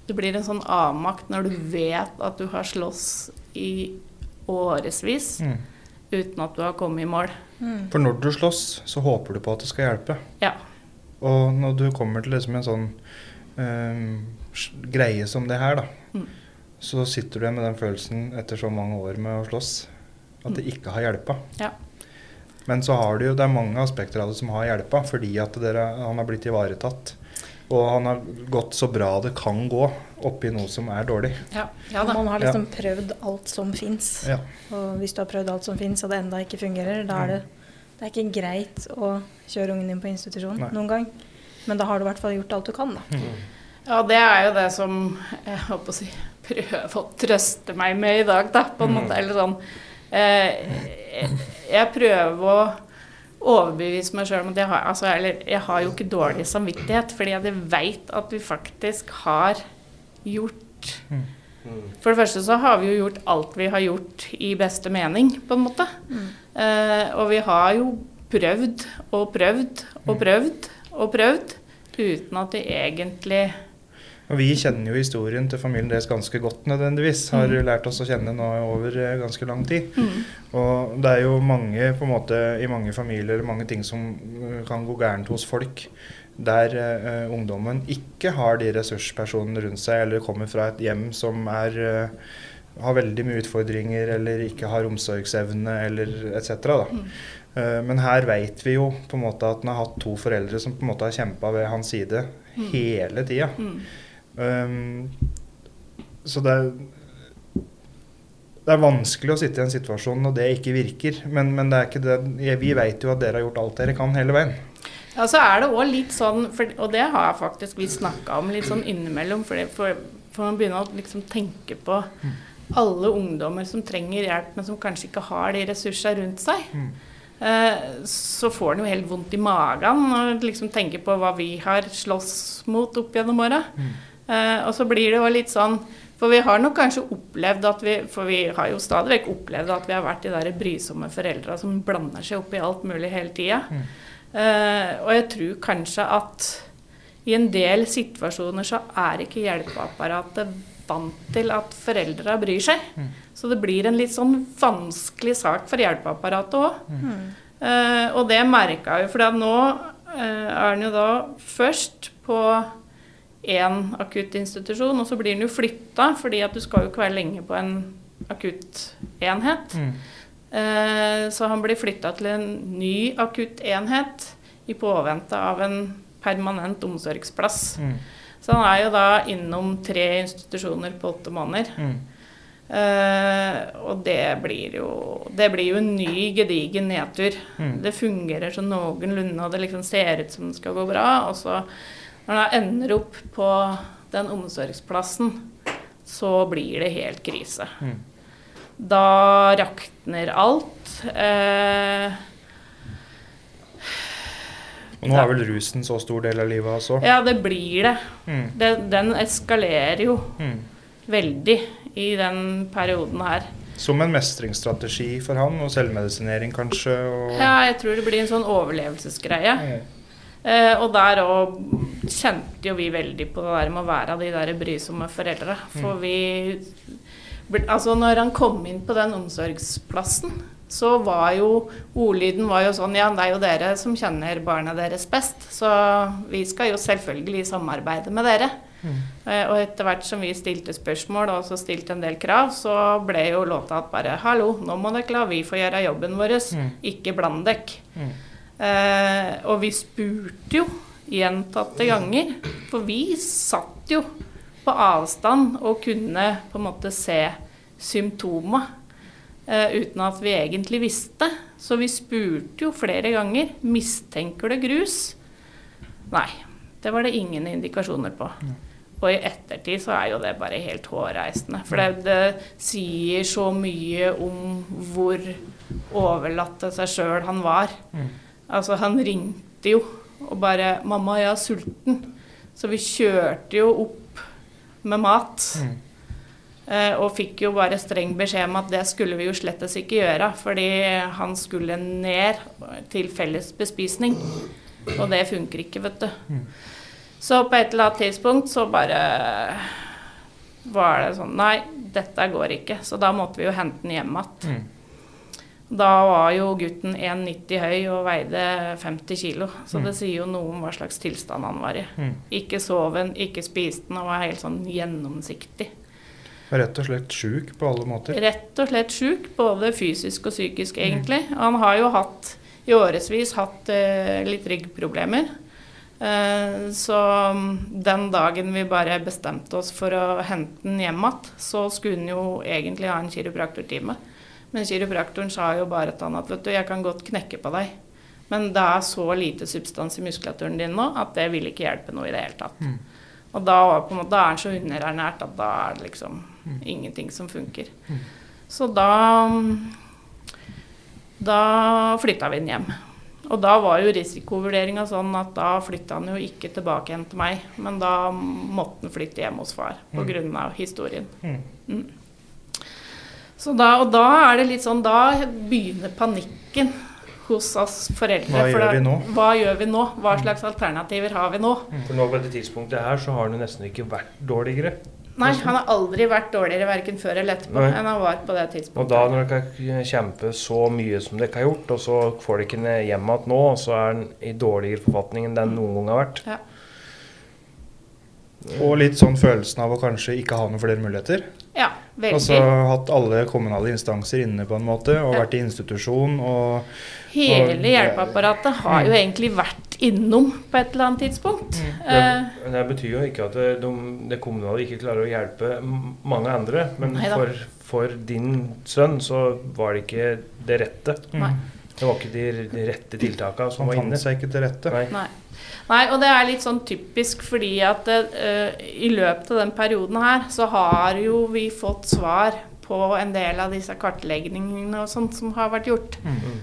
Det blir en sånn avmakt når du vet at du har slåss i årevis Mm. uten at du har kommet i mål. Mm. For når du slåss, så håper du på at det skal hjelpe. Ja. Og når du kommer til liksom en sånn øh, greie som det her, da, Mm. så sitter du igjen med den følelsen etter så mange år med å slåss at det ikke har hjelpa. Ja. Men så har det jo, det er mange aspekter av det som har hjelpa, fordi at dere, han har blitt ivaretatt. Og han har gått så bra det kan gå oppi noe som er dårlig. Ja, ja da. Man har liksom prøvd alt som fins. Ja. Og hvis du har prøvd alt som fins, og det enda ikke fungerer, da er det, det er ikke greit å kjøre ungen din på institusjon Nei. noen gang. Men da har du i hvert fall gjort alt du kan, da. Ja, det er jo det som jeg håper å si prøver å trøste meg med i dag, da, på en måte. Eller sånn jeg- Jeg prøver å overbevise meg sjøl om at jeg har altså, Eller jeg har jo ikke dårlig samvittighet, fordi jeg veit at vi faktisk har gjort Mm. For det første så har vi jo gjort alt vi har gjort i beste mening, på en måte. Eh, og vi har jo prøvd og prøvd og prøvd og prøvd uten at vi egentlig Og vi kjenner jo historien til familien deres ganske godt nødvendigvis. Har Mm. lært oss å kjenne nå over eh, ganske lang tid. Og det er jo mange på en måte, i mange familier mange ting som eh, kan gå gærent hos folk. Der uh, ungdommen ikke har de ressurspersonene rundt seg, eller kommer fra et hjem som er uh, har veldig mye utfordringer, eller ikke har omsorgsevne, eller etc. Mm. Uh, men her veit vi jo på en måte at han har hatt to foreldre som på en måte har kjempa ved hans side hele tida. mm. Um, så det er det er vanskelig å sitte i en situasjon når det ikke virker. Men, men det er ikke det, vi vet jo at dere har gjort alt dere kan hele veien. Ja, så er det òg litt sånn, for, og det har jeg faktisk vi snakka om litt sånn innimellom, for, for, for man begynner å liksom tenke på alle ungdommer som trenger hjelp, men som kanskje ikke har de ressursene rundt seg. Mm. Eh, så får en jo helt vondt i magen og liksom tenker på hva vi har slåss mot opp gjennom åra. Eh, og så blir det jo litt sånn For vi har nok kanskje opplevd at vi For vi har jo stadig vekk opplevd at vi har vært de der brysomme foreldra som blander seg opp i alt mulig hele tida. Eh, og jeg tror kanskje at i en del situasjoner så er ikke hjelpeapparatet vant til at foreldra bryr seg. Så det blir en litt sånn vanskelig sak for hjelpeapparatet òg. Eh, og det merka jeg jo, for nå eh, er han jo da først på én akuttinstitusjon, og så blir han jo flytta, fordi at du skal jo ikke være lenge på en akuttenhet. Eh, så han blir flytta til en ny akuttenhet i påvente av en permanent omsorgsplass. Mm. Så han er jo da innom tre institusjoner på åtte måneder. Mm. Uh, og det blir jo Det blir jo en ny, gedigen nedtur. Mm. Det fungerer så noenlunde, og det liksom ser ut som det skal gå bra. Og så, når det ender opp på den omsorgsplassen, så blir det helt krise. Mm. Da rakner alt. Eh, Og nå er vel rusen så stor del av livet også? ja, det blir det. Mm. det. Den eskalerer jo Mm. veldig i den perioden her. Som en mestringsstrategi for han, og selvmedisinering kanskje. Og, Ja, jeg tror det blir en sånn overlevelsesgreie. Mm. Eh, og der òg kjente jo vi veldig på det der med å være de der brysomme foreldra. For vi Altså, når han kom inn på den omsorgsplassen, så var jo ordlyden var jo sånn Ja, det er jo dere som kjenner barna deres best, så vi skal jo selvfølgelig samarbeide med dere. Mm. Og etter hvert som vi stilte spørsmål og så stilte en del krav, så ble jo låta at bare Hallo, nå må dere la vi få gjøre jobben vår, ikke bland dere. Eh, og vi spurte jo gjentatte ganger, for vi satt jo på avstand og kunne på en måte se symptoma eh, uten at vi egentlig visste. Så vi spurte jo flere ganger mistenker du grus. Nei, det var det ingen indikasjoner på. Og i ettertid så er jo det bare helt hårreisende. For det, det sier så mye om hvor overlatt til seg sjøl han var. Altså, han ringte jo og bare 'Mamma, jeg er sulten'. Så vi kjørte jo opp med mat. Eh, og fikk jo bare streng beskjed om at det skulle vi jo slettes ikke gjøre, fordi han skulle ned til felles bespisning. Og det funker ikke, vet du. Så på et eller annet tidspunkt så bare var det sånn Nei, dette går ikke. Så da måtte vi jo hente den hjem igjen. Da var jo gutten 1,90 høy og veide 50 kilo, så det sier jo noe om hva slags tilstand han var i. Ikke sov han, ikke spiste han, han var helt sånn gjennomsiktig. Rett og slett sjuk på alle måter. Rett og slett sjuk, både fysisk og psykisk, egentlig. Han har jo hatt, i årevis hatt eh, litt ryggproblemer. Eh, så mm, den dagen vi bare bestemte oss for å hente den hjem igjen, så skulle han jo egentlig ha en kiropraktortime. Men kiropraktoren sa jo bare til han at vet du, jeg kan godt knekke på deg, men det er så lite substans i muskulaturen din nå at det vil ikke hjelpe noe i det hele tatt. Og da, måte, da er han så underernært at da er det liksom ingenting som funker. Så da Da flytta vi den hjem. Og da var jo risikovurderinga sånn at da flytta han jo ikke tilbake igjen til meg, men da måtte han flytte hjem hos far pga. av historien. Mm. Så da, og da er det litt sånn Da begynner panikken hos oss foreldre. Hva for gjør da-? Hva gjør vi nå? Hva slags alternativer har vi nå? For nå på dette tidspunktet her så har han jo nesten ikke vært dårligere. Nei, han har aldri vært dårligere verken før eller etterpå Nei. enn han var på det tidspunktet. Og da når dere kan kjempe så mye som dere har gjort, og så får dere ikke hjem igjen nå, og så er han i dårligere forfatning enn den noen gang har vært. Ja. Og litt sånn følelsen av å kanskje ikke ha noen flere muligheter. Ja, veldig. Altså hatt alle kommunale instanser inne på en måte, og Ja. vært i institusjon og Hele og- hjelpeapparatet har jo egentlig vært innom på et eller annet tidspunkt. Eh, Det, det betyr jo ikke at det, de, det kommunale ikke klarer å hjelpe mange andre, men for, for din sønn så var det ikke det rette. Nei. Det var ikke de, de rette tiltakene som Han var inne. fant seg ikke til rette. Nei. Nei. Nei, og det er litt sånn typisk fordi at uh, i løpet av den perioden her, så har jo vi fått svar på en del av disse kartleggingene og sånt som har vært gjort.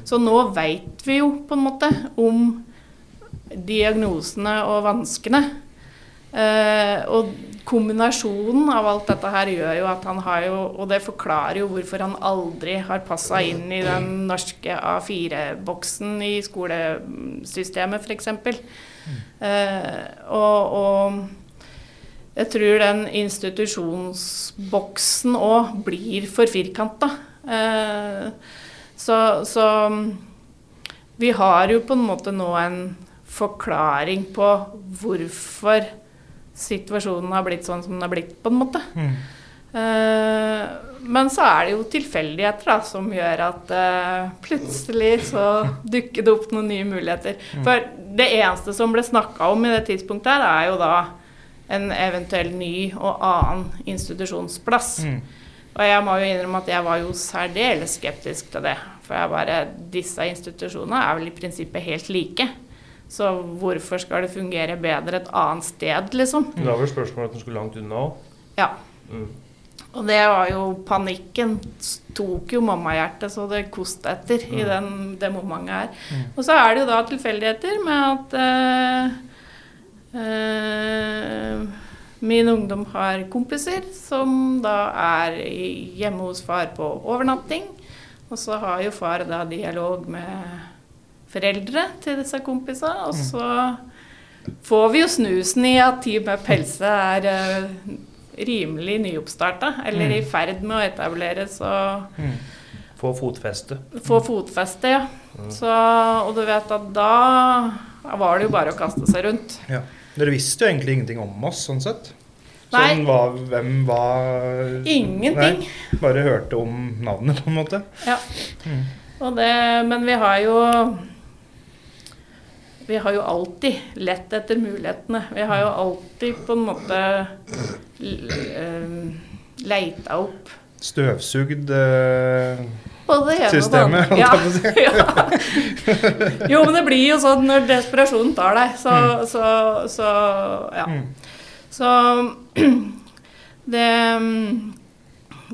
Så nå veit vi jo på en måte om diagnosene og vanskene. Uh, og kombinasjonen av alt dette her gjør jo at han har jo Og det forklarer jo hvorfor han aldri har passa inn i den norske A4-boksen i skolesystemet, f.eks. Eh, og, og jeg tror den institusjonsboksen òg blir for firkanta. Eh, så, så vi har jo på en måte nå en forklaring på hvorfor situasjonen har blitt sånn som den har blitt, på en måte. Eh, men så er det jo tilfeldigheter da, som gjør at uh, plutselig så dukker det opp noen nye muligheter. For det eneste som ble snakka om i det tidspunktet her, er jo da en eventuell ny og annen institusjonsplass. Og jeg må jo innrømme at jeg var jo særdeles skeptisk til det. For jeg bare Disse institusjonene er vel i prinsippet helt like. Så hvorfor skal det fungere bedre et annet sted, liksom? Det var vel spørsmålet at den skulle langt unna òg. Ja. Mm. Og det var jo panikken tok jo mammahjertet så det koste etter i den, det momentet her. Og så er det jo da tilfeldigheter med at eh, eh, min ungdom har kompiser som da er hjemme hos far på overnatting. Og så har jo far da dialog med foreldre til disse kompisene, og så får vi jo snusen i at Team med pelse er eh, rimelig nyoppstarta, eller i ferd med å etableres. Og, Få fotfeste. få fotfeste, ja. Så, og du vet at da var det jo bare å kaste seg rundt. Ja. Dere visste jo egentlig ingenting om oss, sånn sett. Sånn hva, hvem var Ingenting. Nei, bare hørte om navnet, på en måte. Ja. Mm. Det, men vi har jo Vi har jo alltid lett etter mulighetene. Vi har jo alltid på en måte leita opp Støvsugd eh, systemet, holdt jeg på å si. Ja. Jo, men det blir jo sånn når desperasjonen tar deg, så, så, så ja. Mm. Så det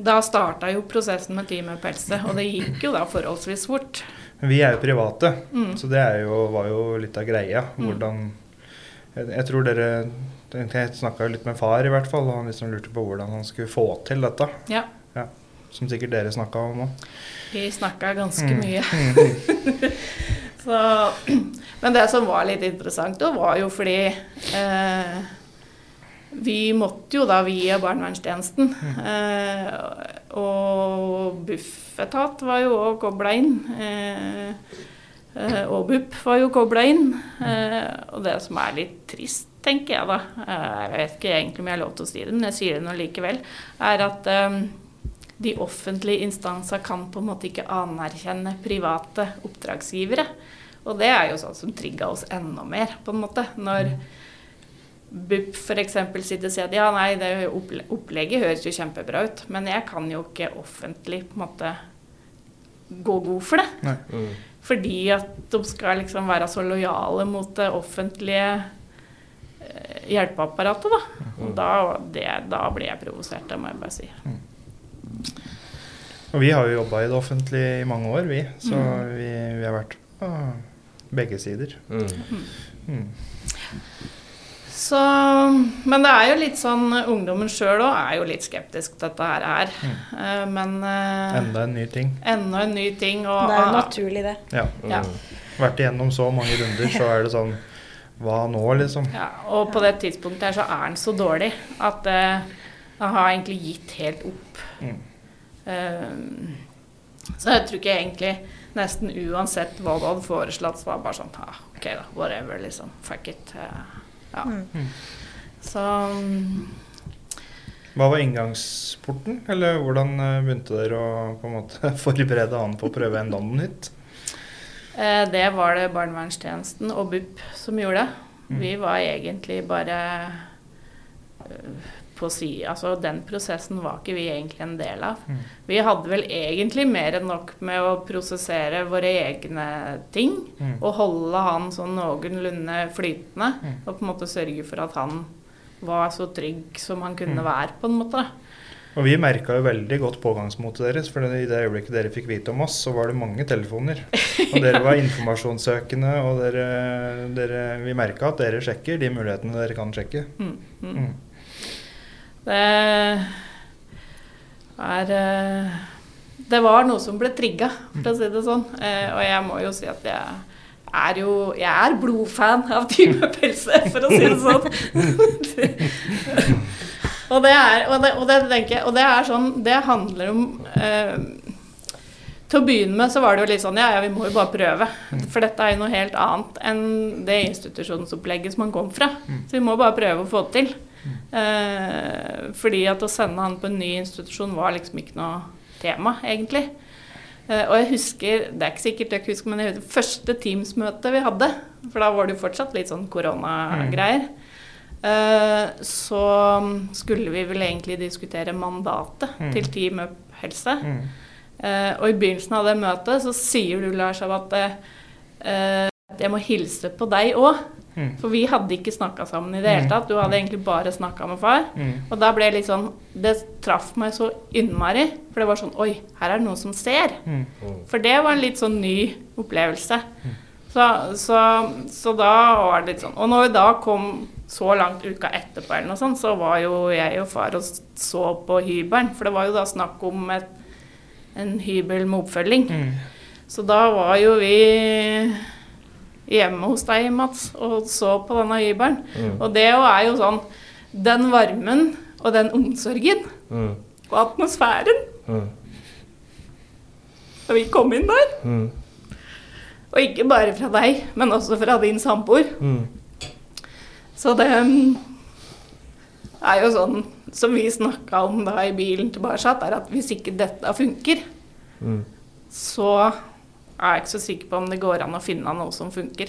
Da starta jo prosessen med Team Pelse, og det gikk jo da forholdsvis fort. Vi er jo private, Mm. så det jo, var jo litt av greia. Hvordan Jeg, jeg tror dere Jeg snakka litt med far, i hvert fall, og han liksom lurte på hvordan han skulle få til dette. Ja. Som sikkert dere snakka om òg. Vi snakka ganske Mm. mye. Så, men det som var litt interessant, da, var jo fordi eh, vi måtte jo da via barnevernstjenesten. Eh, og Bufetat var jo òg kobla inn. Eh, eh, og BUP var jo kobla inn. Eh, og det som er litt trist, tenker jeg da, eh, jeg vet ikke egentlig om jeg har lov til å si det, men jeg sier det nå likevel, er at eh, de offentlige instanser kan på en måte ikke anerkjenne private oppdragsgivere. Og det er jo sånn som trigga oss enda mer, på en måte. Når BUP f.eks. sitter og sier at ja, nei, det opplegget høres jo kjempebra ut, men jeg kan jo ikke offentlig på en måte gå god for det. Nei. Mm. Fordi at de skal liksom være så lojale mot det offentlige hjelpeapparatet, da. Og da, det, da blir jeg provosert, det må jeg bare si. Og vi har jo jobba i det offentlige i mange år, vi. Så Mm. vi, vi har vært på begge sider. Mm. Mm. Så, men det er jo litt sånn Ungdommen sjøl òg er jo litt skeptisk til dette her. her. Eh, Men eh, Enda en ny ting. enda en ny ting. Og, Det er jo naturlig, det. Ja. Ja. Vært igjennom så mange runder, så er det sånn Hva nå, liksom? Ja, og på det tidspunktet her så er han så dårlig at uh, han har egentlig gitt helt opp. Mm. Uh, så jeg tror ikke egentlig nesten uansett hva du hadde foreslått, så var det bare sånn ah, OK, da. Whatever, liksom. Fuck it. Uh, ja. Mm. Så um, Hva var inngangsporten? Eller hvordan eh, begynte dere å på en måte forberede han på å prøve nytt? Eh, Det var det barnevernstjenesten og BUP som gjorde. Mm. Vi var egentlig bare eh, på si, Altså, den prosessen var ikke vi egentlig en del av. Mm. Vi hadde vel egentlig mer enn nok med å prosessere våre egne ting. Mm. Og holde han sånn noenlunde flytende. Mm. Og på en måte sørge for at han var så trygg som han kunne være, på en måte. Og vi merka jo veldig godt pågangsmotet deres. For i det øyeblikket dere fikk vite om oss, så var det mange telefoner. Og dere var informasjonssøkende, og dere, dere Vi merka at dere sjekker de mulighetene dere kan sjekke. Mm. Mm. Mm. Det er eh, Det var noe som ble trigga, for å si det sånn. Eh, og jeg må jo si at jeg er jo Jeg er blodfan av type Pelse, for å si det sånn. og, det er, og, det, og det tenker jeg Og det er sånn Det handler om eh, til å begynne med så var det jo litt sånn ja, ja, vi må jo bare prøve. For dette er jo noe helt annet enn det institusjonsopplegget som han kom fra. Så vi må bare prøve å få det til. Eh, fordi at å sende han på en ny institusjon var liksom ikke noe tema, egentlig. Eh, og jeg husker, det er ikke sikkert jeg husker, men jeg husker det første Teams-møtet vi hadde. For da var det jo fortsatt litt sånn koronagreier. Eh, så skulle vi vel egentlig diskutere mandatet Mm. til Team Up Helse. Mm. Eh, og i begynnelsen av det møtet så sier du, Lars, at eh, jeg må hilse på deg òg. Mm. For vi hadde ikke snakka sammen i det hele Mm. tatt. Du hadde egentlig bare snakka med far. Mm. Og da ble det litt sånn Det traff meg så innmari. For det var sånn Oi, her er det noen som ser. Mm. For det var en litt sånn ny opplevelse. Så, så, så da var det litt sånn Og når vi da kom så langt uka etterpå, eller noe sånt, så var jo jeg og far og så på hybelen. For det var jo da snakk om et, en hybel med oppfølging. Mm. Så da var jo vi hjemme hos deg, Mats, og så på denne hybelen. Mm. Og det er jo sånn Den varmen og den omsorgen Mm. og atmosfæren Mm. da vi kom inn der. Mm. Og ikke bare fra deg, men også fra din samboer. Mm. Så det mm, er jo sånn som vi snakka om da i bilen tilbake, er at hvis ikke dette funker, Mm. så er jeg ikke så sikker på om det går an å finne noe som funker.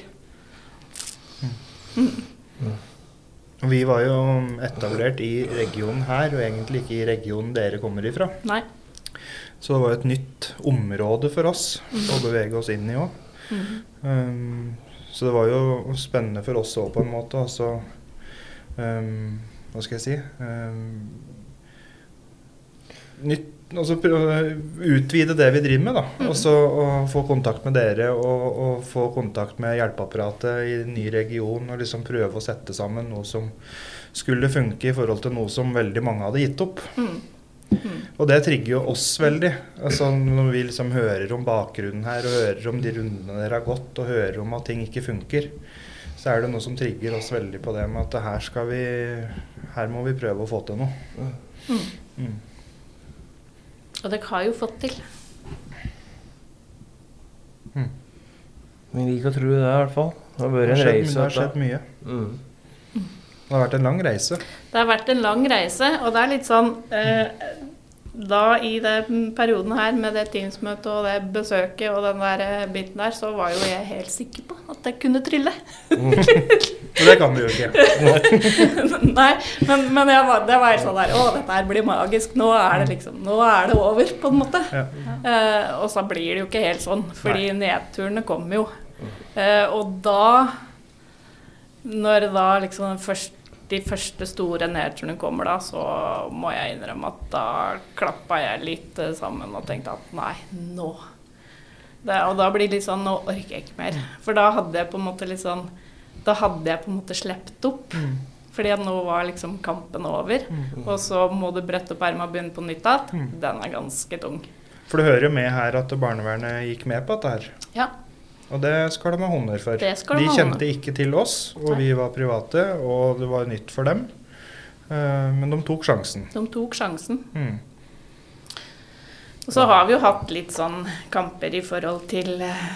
Og Vi var jo etablert i regionen her, og egentlig ikke i regionen dere kommer ifra. Nei. Så det var et nytt område for oss å bevege oss inn i òg. Um, så det var jo spennende for oss òg, på en måte. Altså um, Hva skal jeg si? Um, nytt, altså utvide det vi driver med, da. Og så å få kontakt med dere og, og få kontakt med hjelpeapparatet i ny region. Og liksom prøve å sette sammen noe som skulle funke i forhold til noe som veldig mange hadde gitt opp. Mm. Og det trigger jo oss veldig. Altså Når vi liksom hører om bakgrunnen her, og hører om de rundene dere har gått, og hører om at ting ikke funker, så er det noe som trigger oss veldig på det med at her skal vi Her må vi prøve å få til noe. Mm. Og dere har jo fått til. Vi liker å tro det, i hvert fall. Det har vært en reise. det har skjedd mye. Mm. Det har vært en lang reise. Det har vært en lang reise, og det er litt sånn eh, Da i den perioden her med det Teams-møtet og det besøket og den der eh, biten der, så var jo jeg helt sikker på at jeg kunne trille. Mm. det kan du jo ikke. Nei, men, men jeg var, det var helt sånn der Å, dette her blir magisk. Nå er det liksom Nå er det over, på en måte. Ja. Eh, og så blir det jo ikke helt sånn, fordi nedturene kommer jo. Eh, og da Når da liksom den første, de første store nedturene kommer, da, så må jeg innrømme at da klappa jeg litt eh, sammen og tenkte at nei, nå det, Og da blir det litt sånn Nå orker jeg ikke mer. For da hadde jeg på en måte litt sånn Da hadde jeg på en måte sluppet opp. Fordi at nå var liksom kampen over. Og så må du brette opp erma og begynne på nytt igjen. Den er ganske tung. For du hører jo med her at barnevernet gikk med på dette her. Ja. Og det skal de ha honnør for. De kjente honnør. ikke til oss, og vi var private, og det var nytt for dem. Eh, men de tok sjansen. De tok sjansen. Mm. Og så har vi jo hatt litt sånn kamper i forhold til eh,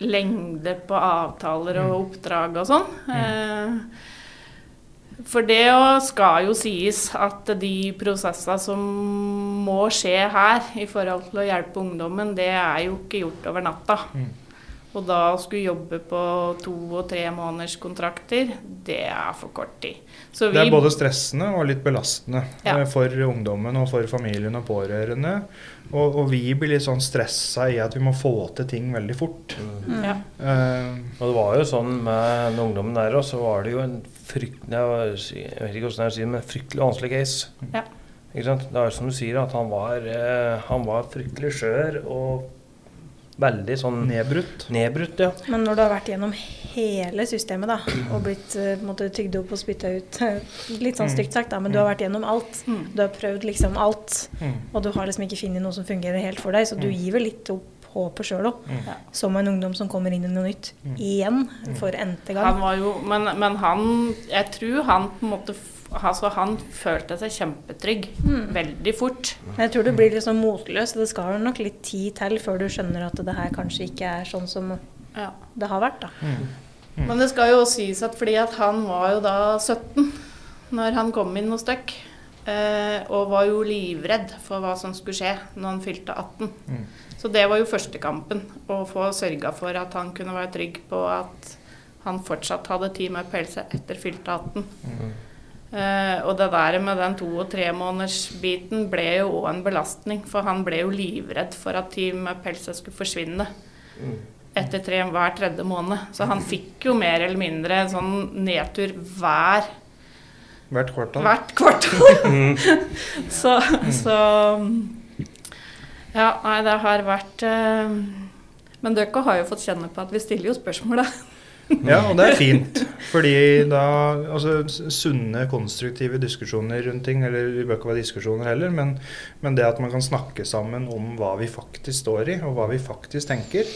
lengde på avtaler og oppdrag og sånn. Eh, for det skal jo sies at de prosessene som må skje her i forhold til å hjelpe ungdommen, det er jo ikke gjort over natta. Mm. Og da å skulle jobbe på to og tre måneders kontrakter, det er for kort tid. Så Det er både stressende og litt belastende Ja. eh, for ungdommen og for familien og pårørende. Og, og vi blir litt sånn stressa i at vi må få til ting veldig fort. ja. Uh, Og det var jo sånn med den ungdommen der òg, så var det jo en fryktelig Jeg vet ikke hvordan jeg sier det, men en fryktelig vanskelig case. Ja. Ikke sant? Det er jo som du sier, at han var, eh, han var fryktelig skjør og veldig sånn nedbrutt. nedbrutt, ja. Men når du har vært gjennom hele systemet da, og blitt eh, måte tygd opp og spytta ut Litt sånn stygt sagt, da, men du har vært gjennom alt. Mm. Du har prøvd liksom alt, Mm. og du har liksom ikke funnet noe som fungerer helt for deg, så du gir vel litt opp håpet sjøl òg. Mm. Ja. Som en ungdom som kommer inn i noe nytt. Igjen, for n-te Han gang. var jo, men, men han Jeg tror han på en måte Altså, han følte seg kjempetrygg veldig fort. Jeg tror du blir litt sånn motløs. Det skal nok litt tid til før du skjønner at det her kanskje ikke er sånn som Ja. det har vært. da. Mm. Men det skal jo sies at fordi at han var jo da 17 når han kom inn hos dere. Eh, og var jo livredd for hva som skulle skje når han fylte 18. Mm. Så det var jo første kampen. Å få sørga for at han kunne være trygg på at han fortsatt hadde tid med pelse etter fylte 18. Eh, og det der med den to- og tremånedersbiten ble jo òg en belastning. For han ble jo livredd for at Team med pelse skulle forsvinne etter tre, hver tredje måned. Så han fikk jo mer eller mindre en sånn nedtur hver, Hvert kvartal. hvert kvartal. så, så Ja, nei, det har vært uh, Men dere har jo fått kjenne på at vi stiller jo spørsmål, da. Ja, og det er fint. Fordi da Altså sunne, konstruktive diskusjoner rundt ting, eller det bør ikke være diskusjoner heller, men, men det at man kan snakke sammen om hva vi faktisk står i, og hva vi faktisk tenker.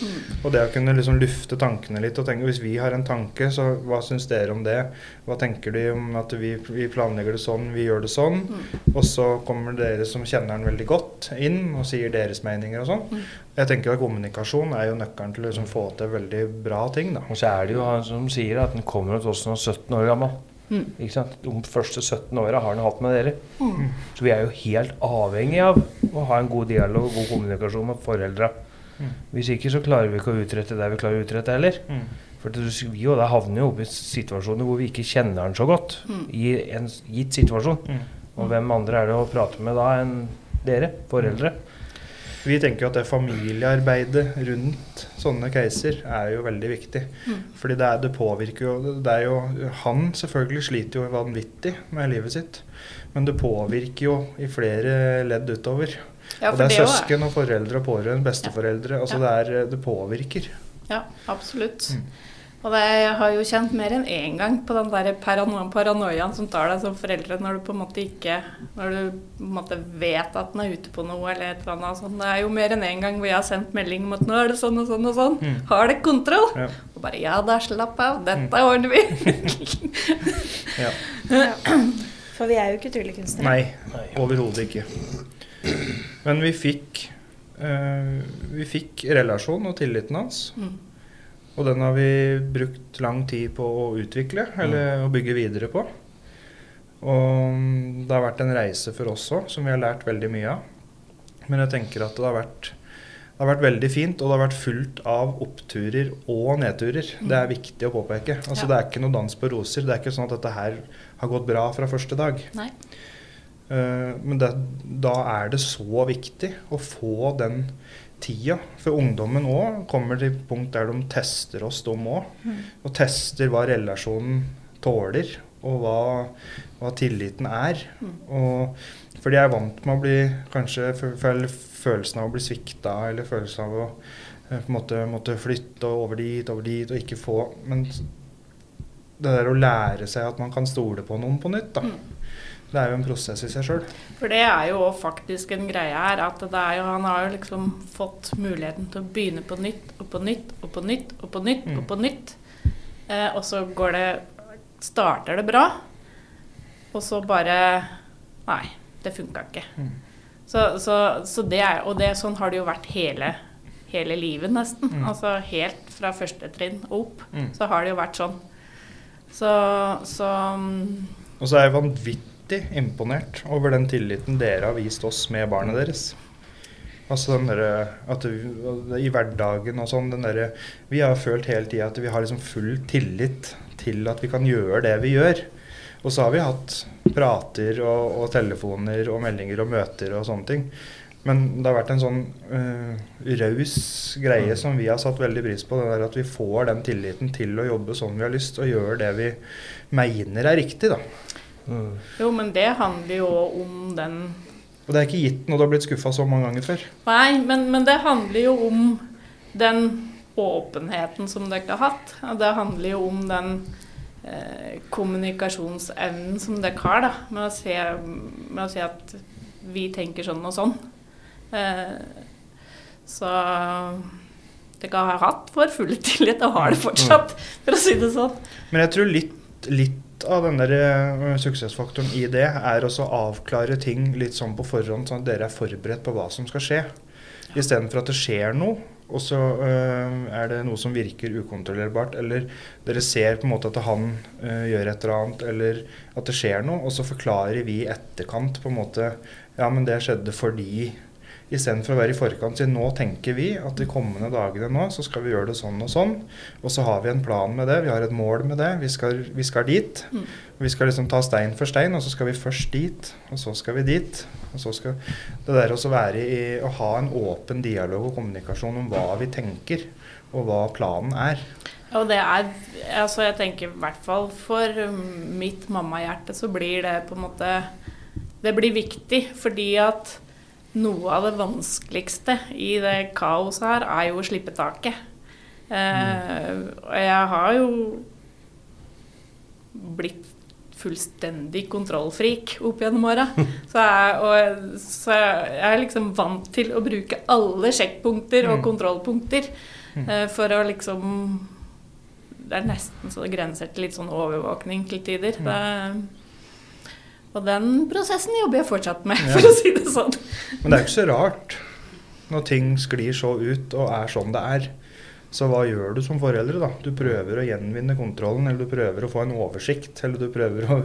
Og det å kunne liksom lufte tankene litt og tenke Hvis vi har en tanke, så hva syns dere om det? Hva tenker de om at vi, vi planlegger det sånn, vi gjør det sånn? Og så kommer dere som kjenner den veldig godt, inn og sier deres meninger og sånn. Jeg tenker at kommunikasjon er jo nøkkelen til å liksom få til veldig bra ting, da. Og så er det jo han som sier at han kommer til oss når han er 17 år gammel. Mm. Ikke sant? De første 17 åra har han hatt med dere. Så vi er jo helt avhengig av å ha en god dialog og god kommunikasjon med foreldra. Mm. Hvis ikke så klarer vi ikke å utrette det vi klarer å utrette heller. For vi jo da havner jo opp i situasjoner hvor vi ikke kjenner den så godt i en gitt situasjon. Mm. Og hvem andre er det å prate med da enn dere, foreldre? Vi tenker jo at det familiearbeidet rundt sånne caser er jo veldig viktig. Fordi det, er, det påvirker jo Det er jo Han selvfølgelig sliter jo vanvittig med livet sitt. Men det påvirker jo i flere ledd utover. Ja, og det er det søsken og foreldre og pårørende, besteforeldre. Altså det, er, det påvirker. Ja, absolutt. Mm. Og det, jeg har jo kjent mer enn én gang på den der parano paranoiaen som tar deg som foreldre når du på en måte ikke Når du på en måte vet at den er ute på noe eller et eller annet sånt. Det er jo mer enn én gang hvor jeg har sendt melding om at nå er det sånn og sånn og sånn. Mm. Har dere kontroll? Ja. Og bare ja da, slapp av. Dette ordner vi. Ja. For vi er jo ikke tryllekunstnere. Nei, overhodet ikke. Men vi fikk eh, Vi fikk relasjon og tilliten hans. Mm. Og den har vi brukt lang tid på å utvikle, eller å bygge videre på. Og det har vært en reise for oss òg, som vi har lært veldig mye av. Men jeg tenker at det har vært det har vært veldig fint, og det har vært fullt av oppturer og nedturer. Det er viktig å påpeke. Altså, Ja. Det er ikke noe dans på roser. Det er ikke sånn at dette her har gått bra fra første dag. Nei. Uh, men det, da er det så viktig å få den tida. For ungdommen òg kommer til et punkt der de tester oss, de òg. Og tester hva relasjonen tåler, og hva, hva tilliten er. Og, fordi jeg er vant med å bli kanskje fø- føle følelsen av å bli svikta, eller følelsen av å eh, på en måte måtte flytte over dit, over dit, og ikke få Men det der å lære seg at man kan stole på noen på nytt, da. Det er jo en prosess i seg sjøl. For det er jo faktisk en greie her, at det er jo, han har jo liksom fått muligheten til å begynne på nytt og på nytt og på nytt og på nytt Mm. og på nytt. Eh, og så går det Starter det bra, og så bare Nei, det funka ikke. Mm. Så, så, så det er Og det, sånn har det jo vært hele, hele livet, nesten. Mm. Altså helt fra første trinn og opp, Mm. så har det jo vært sånn. Så, så mm, Og så er jeg vanvittig imponert over den tilliten dere har vist oss med barnet deres. Altså den der, at vi, I hverdagen og sånn den der, Vi har følt hele tida at vi har liksom full tillit til at vi kan gjøre det vi gjør. Og så har vi hatt prater og, og telefoner og meldinger og møter og sånne ting. Men det har vært en sånn uh, raus greie som vi har satt veldig pris på. Det der at vi får den tilliten til å jobbe sånn vi har lyst, og gjøre det vi mener er riktig. da. Mm. Jo, men det handler jo om den Og det er ikke gitt når du har blitt skuffa så mange ganger før. Nei, men, men det handler jo om den åpenheten som dere har hatt. Det handler jo om den eh, kommunikasjonsevnen som dere har, da, med å, se, med å si at vi tenker sånn og sånn. Eh, så dere har hatt vår fulle tillit, og har det fortsatt, for å si det sånn. Men jeg tror litt, litt av den der eh, suksessfaktoren i det er også å avklare ting litt sånn på forhånd, sånn at dere er forberedt på hva som skal skje. Istedenfor at det skjer noe, og så øh, er det noe som virker ukontrollerbart. Eller dere ser på en måte at han øh, gjør et eller annet, eller at det skjer noe, og så forklarer vi i etterkant på en måte Ja, men det skjedde fordi Istedenfor å være i forkant si nå tenker vi at de kommende dagene nå så skal vi gjøre det sånn og sånn. Og så har vi en plan med det, vi har et mål med det. Vi skal, vi skal dit. Mm. Vi skal liksom ta stein for stein, og så skal vi først dit, og så skal vi dit. Og så skal Det der også være i å ha en åpen dialog og kommunikasjon om hva vi tenker, og hva planen er. Og det er Altså, jeg tenker i hvert fall for mitt mammahjerte så blir det på en måte Det blir viktig fordi at noe av det vanskeligste i det kaoset her er jo å slippe taket. Eh, og jeg har jo blitt fullstendig kontrollfrik opp gjennom åra. Så, jeg- og- så jeg er liksom vant til å bruke alle sjekkpunkter og Mm. kontrollpunkter eh, for å liksom Det er nesten så det grenser til litt sånn overvåkning til tider. Det, og den prosessen jobber jeg fortsatt med, for Ja. å si det sånn. Men det er ikke så rart når ting sklir så ut og er sånn det er. Så hva gjør du som foreldre, da? Du prøver å gjenvinne kontrollen, eller du prøver å få en oversikt, eller du prøver å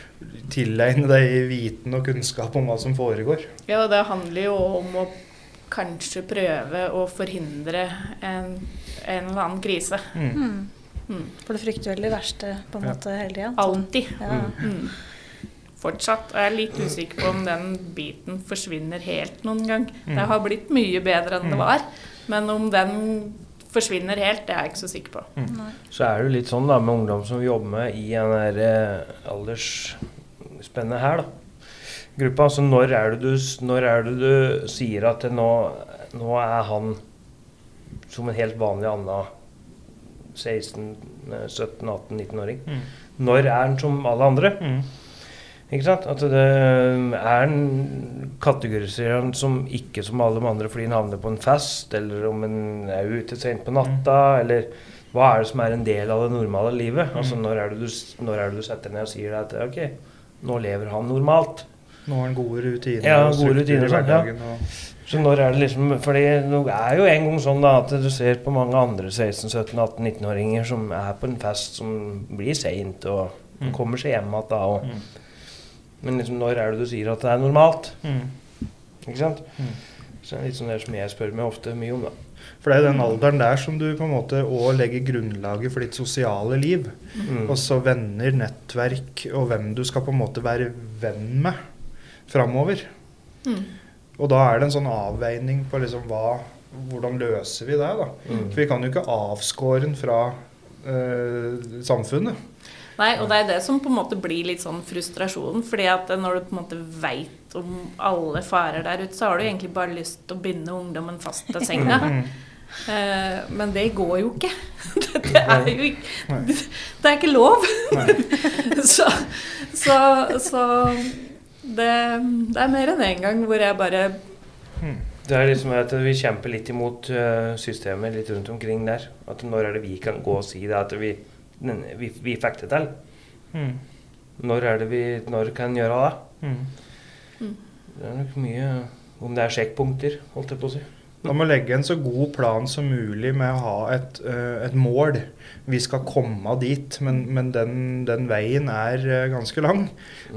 tilegne deg viten og kunnskap om hva som foregår. Ja, det handler jo om å kanskje prøve å forhindre en, en eller annen krise. Mm. Mm. Mm. For du frykter vel det verste på en Ja. måte hele tida? Alltid. Ja. Mm. Fortsatt. Og jeg er litt usikker på om den biten forsvinner helt noen gang. Mm. Det har blitt mye bedre enn det Mm. var. Men om den forsvinner helt, det er jeg ikke så sikker på. Mm. Så er det jo litt sånn da med ungdom som vi jobber med i den der eh, aldersspennet her, da. Gruppa. altså når er det du, når er det du sier at det nå, nå er han som en helt vanlig Anna 16, eh, 17, 18, 19-åring. Mm. Når er han som alle andre? Mm. Ikke sant? At det er en kategoriserer som ikke som alle de andre fordi han havner på en fest, eller om han er ute sent på natta, eller hva er det som er en del av det normale livet? Altså når er det du, når er det du setter ned og sier at ok, nå lever han normalt? Nå har han gode rutiner Ja, gode rutiner sånn, ja. Så når er det liksom For det er jo en gang sånn da at du ser på mange andre 16-, 17-, 18-, 19-åringer som er på en fest som blir seint, og Mm. kommer seg hjem igjen da. Og, Mm. Men liksom når er det du sier at det er normalt? mm. Ikke sant? Mm. Så det er litt sånn det som jeg spør meg ofte mye om, da. For det er jo den alderen der som du på en måte òg legger grunnlaget for ditt sosiale liv. Mm. Også venner, nettverk og hvem du skal på en måte være venn med framover. Mm. Og da er det en sånn avveining på liksom hva Hvordan løser vi det, da? Mm. For vi kan jo ikke avskåre den fra eh, samfunnet. Nei, og det er det som på en måte blir litt sånn frustrasjonen. fordi at når du på en måte veit om alle farer der ute, så har du egentlig bare lyst til å binde ungdommen fast til senga. Eh, men det går jo ikke. Det, er jo ikke Det er ikke lov. Så så, så det, det er mer enn én gang hvor jeg bare Mm. Det er liksom at vi kjemper litt imot eh, systemet litt rundt omkring der. At når er det vi kan gå og si det at vi, vi, vi fikk det til? Mm. Når er det vi når kan gjøre det? Mm. Det er nok mye Om det er sjekkpunkter, holdt jeg på å si. Da må legge en så god plan som mulig med å ha et, eh, et mål. Vi skal komme dit, men, men den, den veien er eh, ganske lang.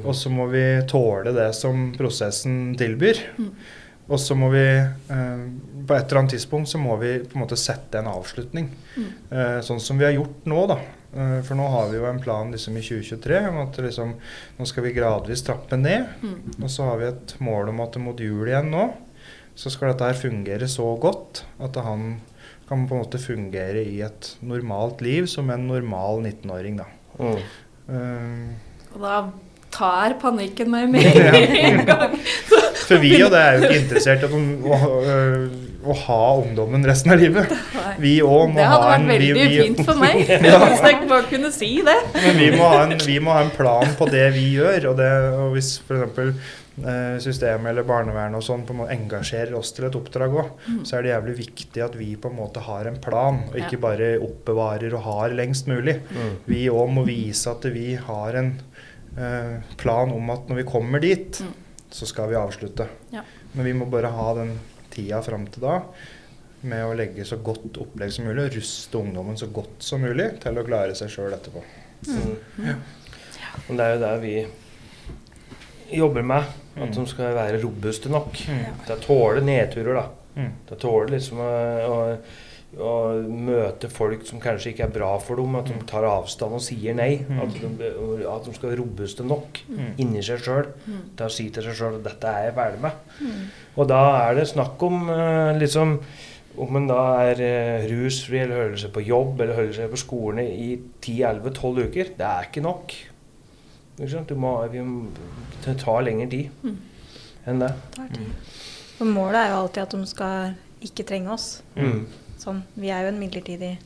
Og så må vi tåle det som prosessen tilbyr. Mm. Og så må vi eh, På et eller annet tidspunkt så må vi på en måte sette en avslutning. Mm. Eh, sånn som vi har gjort nå, da. Eh, for nå har vi jo en plan liksom i 2023 om at liksom, nå skal vi gradvis trappe ned. mm, Og så har vi et mål om at mot jul igjen nå, så skal dette her fungere så godt at han kan på en måte fungere i et normalt liv som en normal 19-åring, da. Mm. Uh, Og da tar panikken meg med en gang. For vi og det er jo ikke interessert i å, å, å ha ungdommen resten av livet. Vi òg må Det hadde vært en vi, veldig vi, fint for meg Ja. hvis jeg bare kunne si det. Men vi må, ha en, vi må ha en plan på det vi gjør. Og, det, og hvis f.eks. Eh, systemet eller barnevernet og sånn på en måte engasjerer oss til et oppdrag òg, Mm. så er det jævlig viktig at vi på en måte har en plan, og ikke bare oppbevarer og har lengst mulig. Mm. Vi òg må vise at vi har en eh, plan om at når vi kommer dit, Mm. Så skal vi avslutte. Ja. Men vi må bare ha den tida fram til da med å legge så godt opplegg som mulig og ruste ungdommen så godt som mulig til å klare seg sjøl etterpå. Mm. Og det er jo det vi jobber med. At Mm. de skal være robuste nok. Mm. Til å tåle nedturer, da. Mm. Til å tåle liksom å, å, å møte folk som kanskje ikke er bra for dem. At de tar avstand og sier nei. Mm. At, de, at de skal være robuste nok Mm. inni seg sjøl Mm. til å si til seg sjøl at 'dette er jeg ferdig med'. Mm. Og da er det snakk om eh, liksom om en da er eh, rusfri eller holder seg på jobb eller holder seg på skolen i 10-11-12 uker, det er ikke nok. Ikke må, det tar lengre tid Mm. enn det. For målet er jo alltid at de skal ikke trenge oss. Mm. Sånn, vi er jo en midlertidig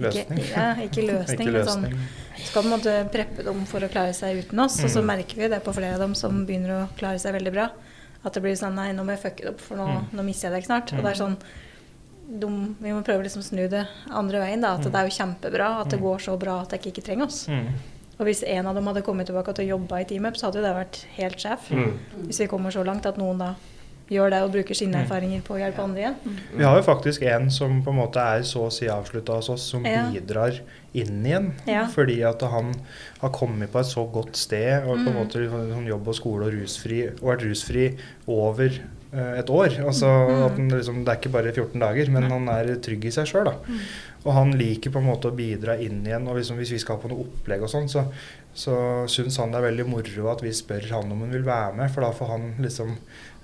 Løsning. Ikke, ja, ikke løsning, Ikke men sånn skal på en måte preppe dem for å klare seg uten oss. Og så Mm. merker vi det på flere av dem som begynner å klare seg veldig bra. At det blir sånn Nei, nå må jeg fucke det opp, for nå, Mm. nå mister jeg deg snart. Og det er sånn de, Vi må prøve liksom å snu det andre veien. da, At det er jo kjempebra at det Mm. går så bra at dere ikke trenger oss. Mm. Og hvis en av dem hadde kommet tilbake til å jobbe i Team Up, så hadde jo det vært helt sjef. Mm. Hvis vi kommer så langt at noen da gjør det og bruker sine Mm. erfaringer på å hjelpe andre igjen. Vi har jo faktisk en som på en måte er så å si avslutta hos oss, som Ja. bidrar inn igjen. Ja. Fordi at han har kommet på et så godt sted og på en Mm. måte sånn jobb og skole og rusfri, og vært rusfri over eh, et år. Altså Mm. at han liksom, Det er ikke bare 14 dager, men han er trygg i seg sjøl. Mm. Og han liker på en måte å bidra inn igjen. Og liksom, hvis vi skal på noe opplegg og sånn, så, så syns han det er veldig moro at vi spør han om han vil være med, for da får han liksom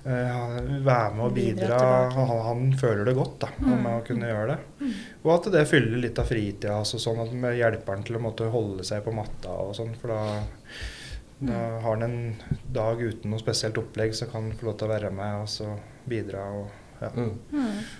eh, være med og Bidra og han, han føler det godt da, Mm. med å kunne gjøre det. Og at det fyller litt av fritida Altså, sånn at vi hjelper han til å måtte holde seg på matta og sånn. For da, da har han en dag uten noe spesielt opplegg, så kan han få lov til å være med og så bidra. og ja. Mm.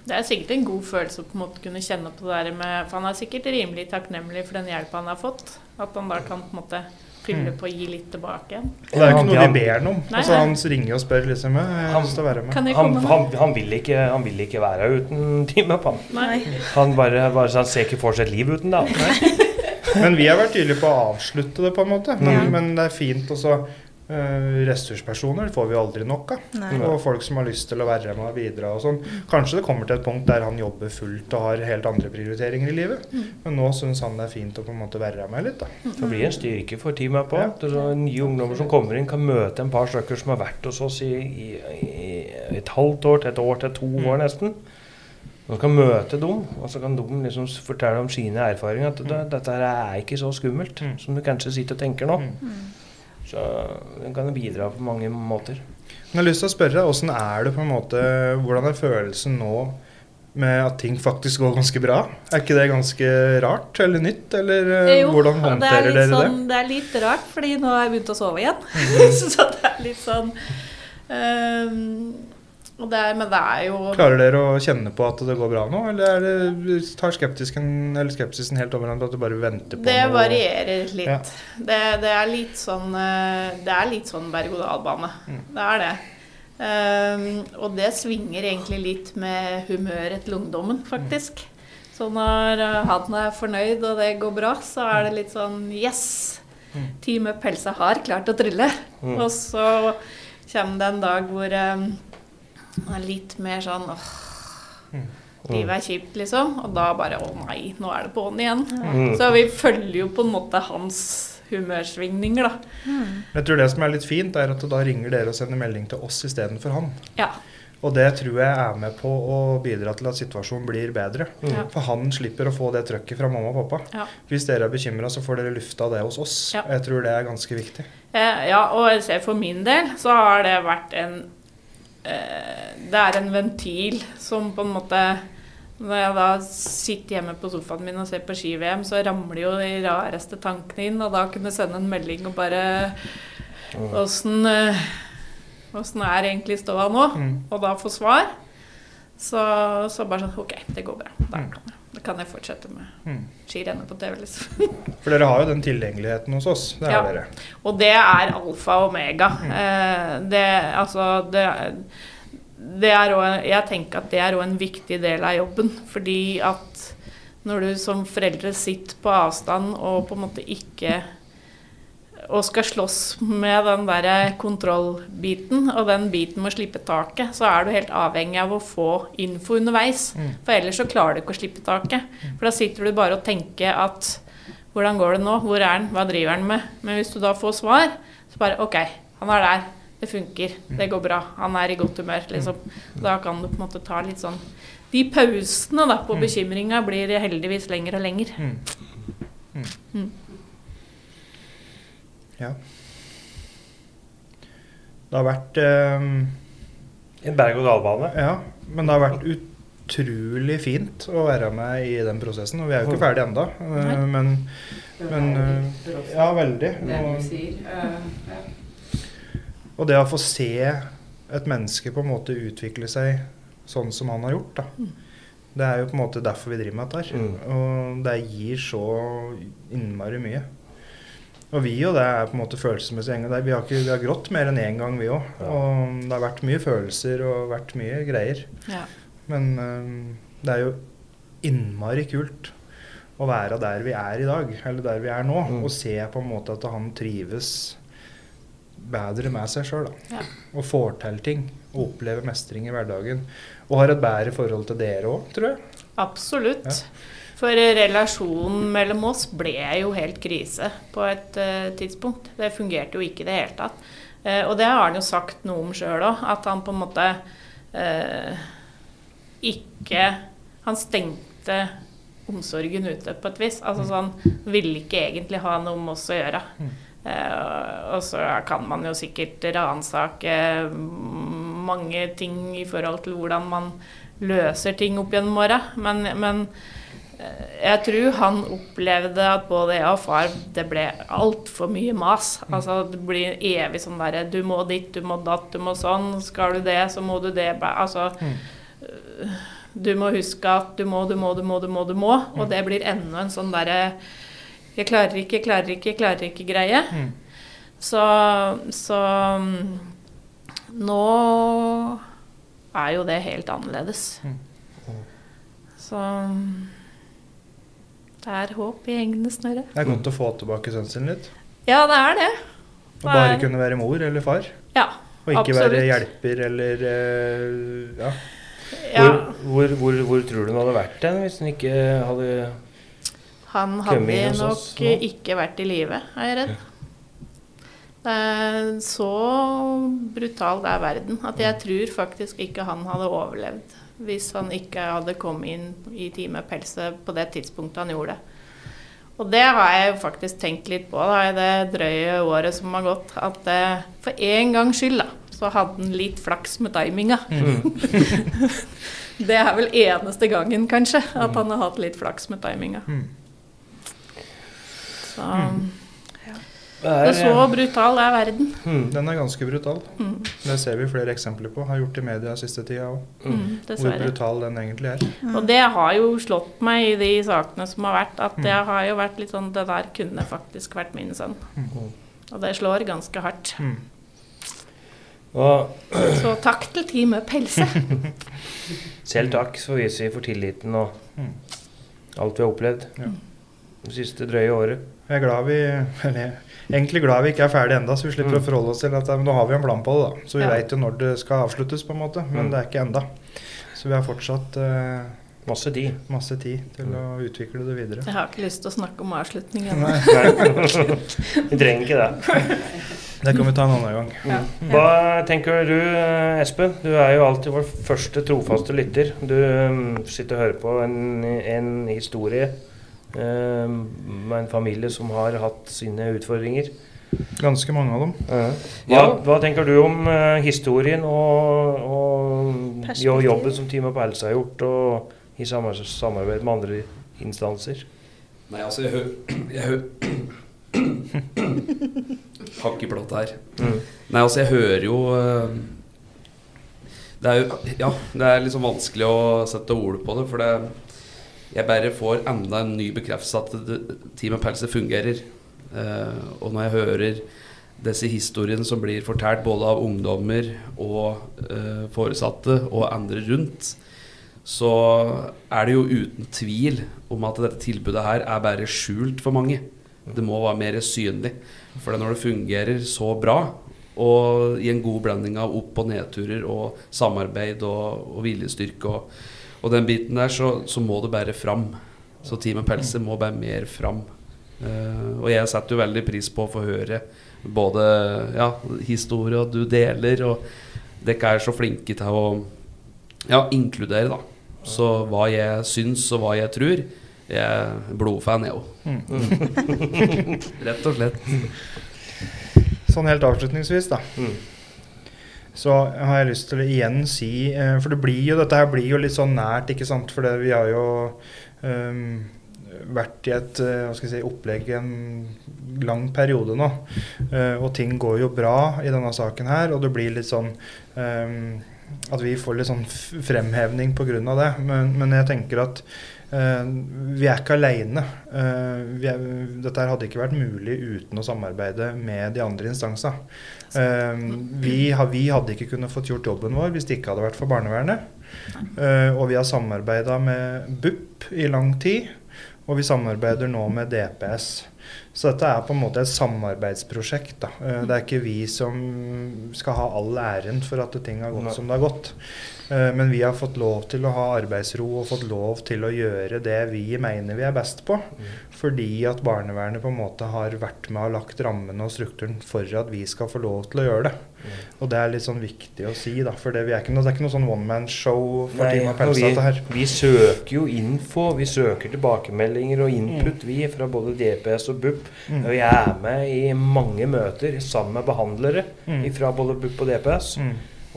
Det er sikkert en god følelse å på en måte kunne kjenne på det der med For han er sikkert rimelig takknemlig for den hjelpa han har fått. At han da kan på en måte fylle Mm. på og gi litt tilbake igjen. Og det er jo ikke noe de vi ber ham om. Nei, Altså, han ringer og spør liksom Jeg har lyst til å være med. Han, han, han, vil ikke, han vil ikke være uten time på han. Han bare, bare han ser ikke for seg et liv uten det. Men vi har vært tydelige på å avslutte det, på en måte. Men, Ja. men det er fint også. Eh, ressurspersoner får vi aldri nok av. Nei. Og folk som har lyst til å være med og bidra og sånn. Kanskje det kommer til et punkt der han jobber fullt og har helt andre prioriteringer i livet. Men nå syns han det er fint å på en måte være med litt, da. Det blir en styrke for teamet på. Ja. Nye ungdommer som kommer inn, kan møte en par stykker som har vært hos oss i, i, i et halvt år til et år til to Mm. år nesten. Man kan møte dem, og så kan de liksom fortelle om sine erfaringer. At det, dette her er ikke så skummelt Mm. som du kanskje sitter og tenker nå. Mm. Så den kan bidra på mange måter. Men jeg har lyst til å spørre deg, er det på en måte Hvordan er følelsen nå med at ting faktisk går ganske bra? Er ikke det ganske rart eller nytt, eller eh, Jo, hvordan det er håndterer dere sånn, det er litt rart, fordi nå har jeg begynt å sove igjen. Mhm. så det er litt sånn ehm, og det er, Men det er jo? Klarer dere å kjenne på at det går bra nå, eller er det, tar skeptisken, eller skepsisen helt over hverandre at du bare venter på Det noe? varierer litt. Ja. Det, det er litt sånn eh, Det er litt sånn berg-og-dal-bane. Mm. Det er det. Um, og det svinger egentlig litt med humøret til ungdommen, faktisk. Så når eh, han er fornøyd og det går bra, så er det litt sånn Yes! Mm. Teamet Pelsa har klart å trylle. Mm. Og så kommer det en dag hvor eh, det er litt mer sånn åh, Mm. livet er kjipt, liksom. Og da bare å nei, nå er det på'n igjen. Mm. Så vi følger jo på en måte hans humørsvingninger, da. Mm. Jeg tror det som er litt fint, er at da ringer dere og sender melding til oss istedenfor han. Ja. Og det tror jeg er med på å bidra til at situasjonen blir bedre. Mm. For han slipper å få det trøkket fra mamma og pappa. Ja. Hvis dere er bekymra, så får dere lufta det hos oss. Ja. Jeg tror det er ganske viktig. Eh, ja, og jeg ser for min del så har det vært en Det er en ventil som på en måte Når jeg da sitter hjemme på sofaen min og ser på ski-VM, så ramler jo de rareste tankene inn, og da kunne sende en melding og bare Mm. Åssen eh, er egentlig ståa nå? Mm. Og da få svar. Så, så bare sånn OK, det går bra. Der kan jeg, da kan jeg fortsette med Mm. skirennet på TV, liksom. For dere har jo den tilgjengeligheten hos oss. Det har Ja. dere. Og det er alfa og omega. Mm. Eh, det, altså, det, det er også, Jeg tenker at det er òg en viktig del av jobben. Fordi at når du som foreldre sitter på avstand og på en måte ikke og skal slåss med den der kontrollbiten og den biten med å slippe taket, så er du helt avhengig av å få info underveis. Mm. For ellers så klarer du ikke å slippe taket. For da sitter du bare og tenker at hvordan går det nå? Hvor er han? Hva driver han med? Men hvis du da får svar, så bare OK, han er der. Det funker. Det går bra. Han er i godt humør, liksom. Da kan du på en måte ta litt sånn De pausene da på Mm. bekymringa blir heldigvis lengre og lengre. Mm. Mm. Mm. Ja. Det har vært eh, En berg-og-dal-bane. Ja, men det har vært utrolig fint å være med i den prosessen. Og vi er jo ikke ferdig ennå. Nei. Men, men eh, Ja, veldig. Og, eh, og det å få se et menneske på en måte utvikle seg sånn som han har gjort, da. Det er jo på en måte derfor vi driver med dette her. Mm. Og det gir så innmari mye. Og vi jo, det er på en måte følelsesmessig en gang. Er- Vi har, ikke, vi har grått mer enn én gang, vi òg. Ja. Og det har vært mye følelser og vært mye greier. Ja. Men um, det er jo innmari kult å være der vi er i dag, eller der vi er nå, Mm. og se på en måte at han trives bedre med seg sjøl. Ja. Og får til ting. Og opplever mestring i hverdagen. Og har et bedre forhold til dere òg, tror jeg. Absolutt. Ja. For relasjonen mellom oss ble jo helt krise på et uh, tidspunkt. Det fungerte jo ikke i det hele tatt. Uh, og det har han jo sagt noe om sjøl òg, at han på en måte uh, ikke Han stengte omsorgen ute på et vis. Altså sånn Ville ikke egentlig ha noe med oss å gjøre. Eh, og så kan man jo sikkert ransake mange ting i forhold til hvordan man løser ting opp gjennom åra, men, men jeg tror han opplevde at både jeg og far Det ble altfor mye mas. Altså Det blir evig sånn derre Du må ditt, du må datt, du må sånn. Skal du det, så må du det. Altså øh, Du må huske at du må, du må, du må, du må, du må. Og det blir enda en sånn derre Jeg klarer ikke, jeg klarer ikke, jeg klarer ikke-greie. Mm. Så, så mm, nå er jo det helt annerledes. Mm. Så det er håp i engene snøre. Det er godt å få tilbake sønnen sin litt. Ja, det er det. Og bare kunne være mor eller far. Ja. Og ikke Absolutt. være hjelper eller eh, Ja. ja. Hvor, hvor, hvor, hvor tror du han hadde vært den hvis han ikke hadde Han Kommet hadde nok oss ikke vært i live, er jeg redd. Det så brutal er verden at jeg tror faktisk ikke han hadde overlevd hvis han ikke hadde kommet inn i Time pelset på det tidspunktet han gjorde det. Og det har jeg jo faktisk tenkt litt på da, i det drøye året som har gått. At eh, for en gangs skyld da, så hadde han litt flaks med timinga. det er vel eneste gangen, kanskje, at han har hatt litt flaks med timinga. Mm. Så, Det så, så brutal er verden. Mm, Den er ganske brutal. Mm, Det ser vi flere eksempler på. Har gjort i media siste tida òg. mm, Hvor dessverre. brutal den egentlig er. Og det har jo slått meg i de sakene som har vært, at det har jo vært litt sånn Det der kunne faktisk vært min sønn. Mm. Og det slår ganske hardt. Mm. Og Så takk til Team Up Helse. selv takk for vi for tilliten og Mm. alt vi har opplevd Ja. det siste drøye året. Jeg er glad vi eller, er egentlig glad vi ikke er ferdig enda, så vi slipper Mm. å forholde oss til at nå har vi en plan på det. da. Så vi Ja. vet jo når det skal avsluttes, på en måte. Men Mm. det er ikke enda. Så vi har fortsatt eh, Masse tid. masse tid til å utvikle det videre. Jeg har ikke lyst til å snakke om avslutningen. ennå. Vi trenger ikke det. det kan vi ta en annen gang. Ja. Hva tenker du, Espen? Du er jo alltid vår første trofaste lytter. Du mm, sitter og hører på en, en historie med en familie som har hatt sine utfordringer. Ganske mange av dem. Hva, Ja. hva tenker du om eh, historien og, og jo, jobben som Team Up Else har gjort, og i samarbeid med andre instanser? Nei, altså, jeg hører Jeg Hakk i plata her. Mm. Nei, altså, jeg hører jo eh, Det er jo Ja, det er liksom vanskelig å sette ord på det, for det Jeg bare får enda en ny bekreftelse at Team Pelse fungerer. Uh, og når jeg hører disse historiene som blir fortalt både av ungdommer og uh, foresatte og andre rundt, så er det jo uten tvil om at dette tilbudet her er bare skjult for mange. Det må være mer synlig. For når det fungerer så bra, og i en god blanding av opp- og nedturer og samarbeid og, og viljestyrke og, og den biten der, så, så må det bare fram. Så Team Pelser må bare mer fram. Uh, og jeg setter jo veldig pris på å få høre både ja, historier du deler, og dere er så flinke til å ja, inkludere, da. Så hva jeg syns og hva jeg tror. Jeg er blodfan, jeg òg. Rett og slett. Sånn helt avslutningsvis, da. Mm. Så har jeg lyst til å igjen si eh, For det blir jo, dette her blir jo litt sånn nært, ikke sant. For vi har jo um, vært i et eh, hva skal jeg si, opplegg en lang periode nå. Uh, og ting går jo bra i denne saken her. Og det blir litt sånn um, at vi får litt sånn fremhevning pga. det. Men, men jeg tenker at uh, vi er ikke aleine. dette her hadde ikke vært mulig uten å samarbeide med de andre instansene. Eh, vi, vi hadde ikke kunnet fått gjort jobben vår hvis det ikke hadde vært for barnevernet. Eh, og vi har samarbeida med BUP i lang tid. Og vi samarbeider nå med DPS. Så dette er på en måte et samarbeidsprosjekt. Da. Eh, Det er ikke vi som skal ha all æren for at ting har gått som det har gått. Eh, Men vi har fått lov til å ha arbeidsro og fått lov til å gjøre det vi mener vi er best på. Fordi at barnevernet på en måte har vært med og lagt rammene og strukturen for at vi skal få lov til å gjøre det. Og det er litt sånn viktig å si, da. For det, vi er ikke noe, det er ikke noe sånn one man show for Team vi, dette her. vi søker jo info, vi søker tilbakemeldinger og input, vi, fra både DPS og BUP. Mm. Og vi er med i mange møter sammen med behandlere Mm. fra både BUP og DPS.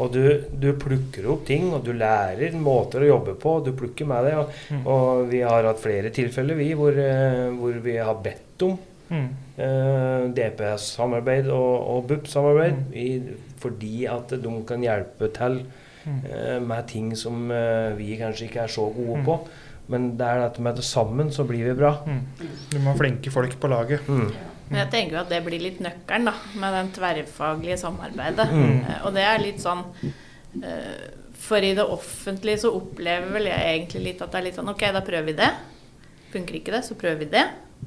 Og du, du plukker opp ting, og du lærer måter å jobbe på. Og Du plukker med det. Og, Mm. og vi har hatt flere tilfeller vi, hvor, eh, hvor vi har bedt om Mm. eh, DPS-samarbeid og, og BUP-samarbeid. Mm. i- Fordi at de kan hjelpe til Mm. eh, med ting som eh, vi kanskje ikke er så gode Mm. på. Men det er dette med det sammen, så blir vi bra. Mm. Du må ha flinke folk på laget. Men jeg tenker jo at det blir litt nøkkelen da, med den tverrfaglige samarbeidet. Mm. Eh, Og det er litt sånn eh, For i det offentlige så opplever vel jeg egentlig litt at det er litt sånn Ok, da prøver vi det. Funker ikke det, så prøver vi det.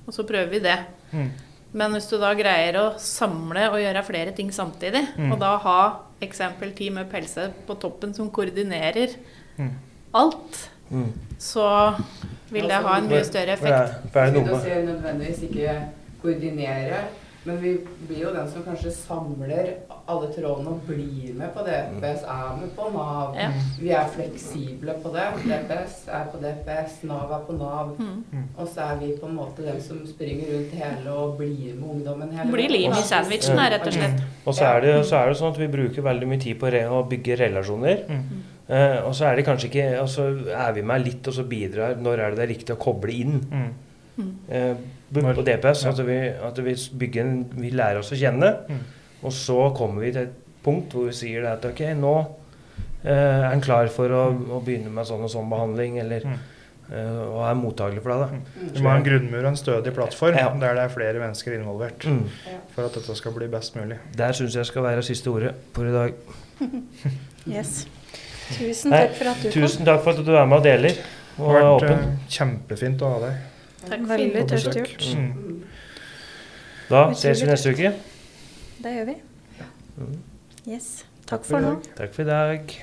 Og så prøver vi det. Mm. Men hvis du da greier å samle og gjøre flere ting samtidig, Mm. og da ha eksempel ti med pelse på toppen som koordinerer Mm. alt, Mm. så vil det ha en mye større effekt. det er- det er noe koordinere, men vi blir jo den som kanskje samler alle trådene og blir med på DPS, er med på Nav. Ja. Vi er fleksible på det. DPS er på DPS, Nav er på Nav. Mm. Og så er vi på en måte den som springer rundt hele og blir med ungdommen hele Blir lim i sandwichen, da, rett og slett. Og så er, det, så er det sånn at vi bruker veldig mye tid på å bygge relasjoner. Mm. Uh, og så er det kanskje ikke Og så er vi med litt og så bidrar når er det det er riktig å koble inn. Mm. Eh, på og DPS. Ja. At, vi, at vi, bygger en, vi lærer oss å kjenne. Mm. Og så kommer vi til et punkt hvor vi sier det at ok, nå eh, er en klar for å, å begynne med sånn og sånn behandling, eller Mm. eh, og er mottagelig for det. Du må ha en grunnmur og en stødig plattform Ja. der det er flere mennesker involvert. Mm. For at dette skal bli best mulig. Der syns jeg skal være siste ordet for i dag. Yes. Tusen takk for at du kom. Tusen takk for at du er med og deler. Det har vært åpen. eh, kjempefint å ha deg Takk for Veldig tøft gjort. Mm. Da ses vi neste uke. Det gjør vi. Mm. Yes. Takk for nå. Takk for i dag.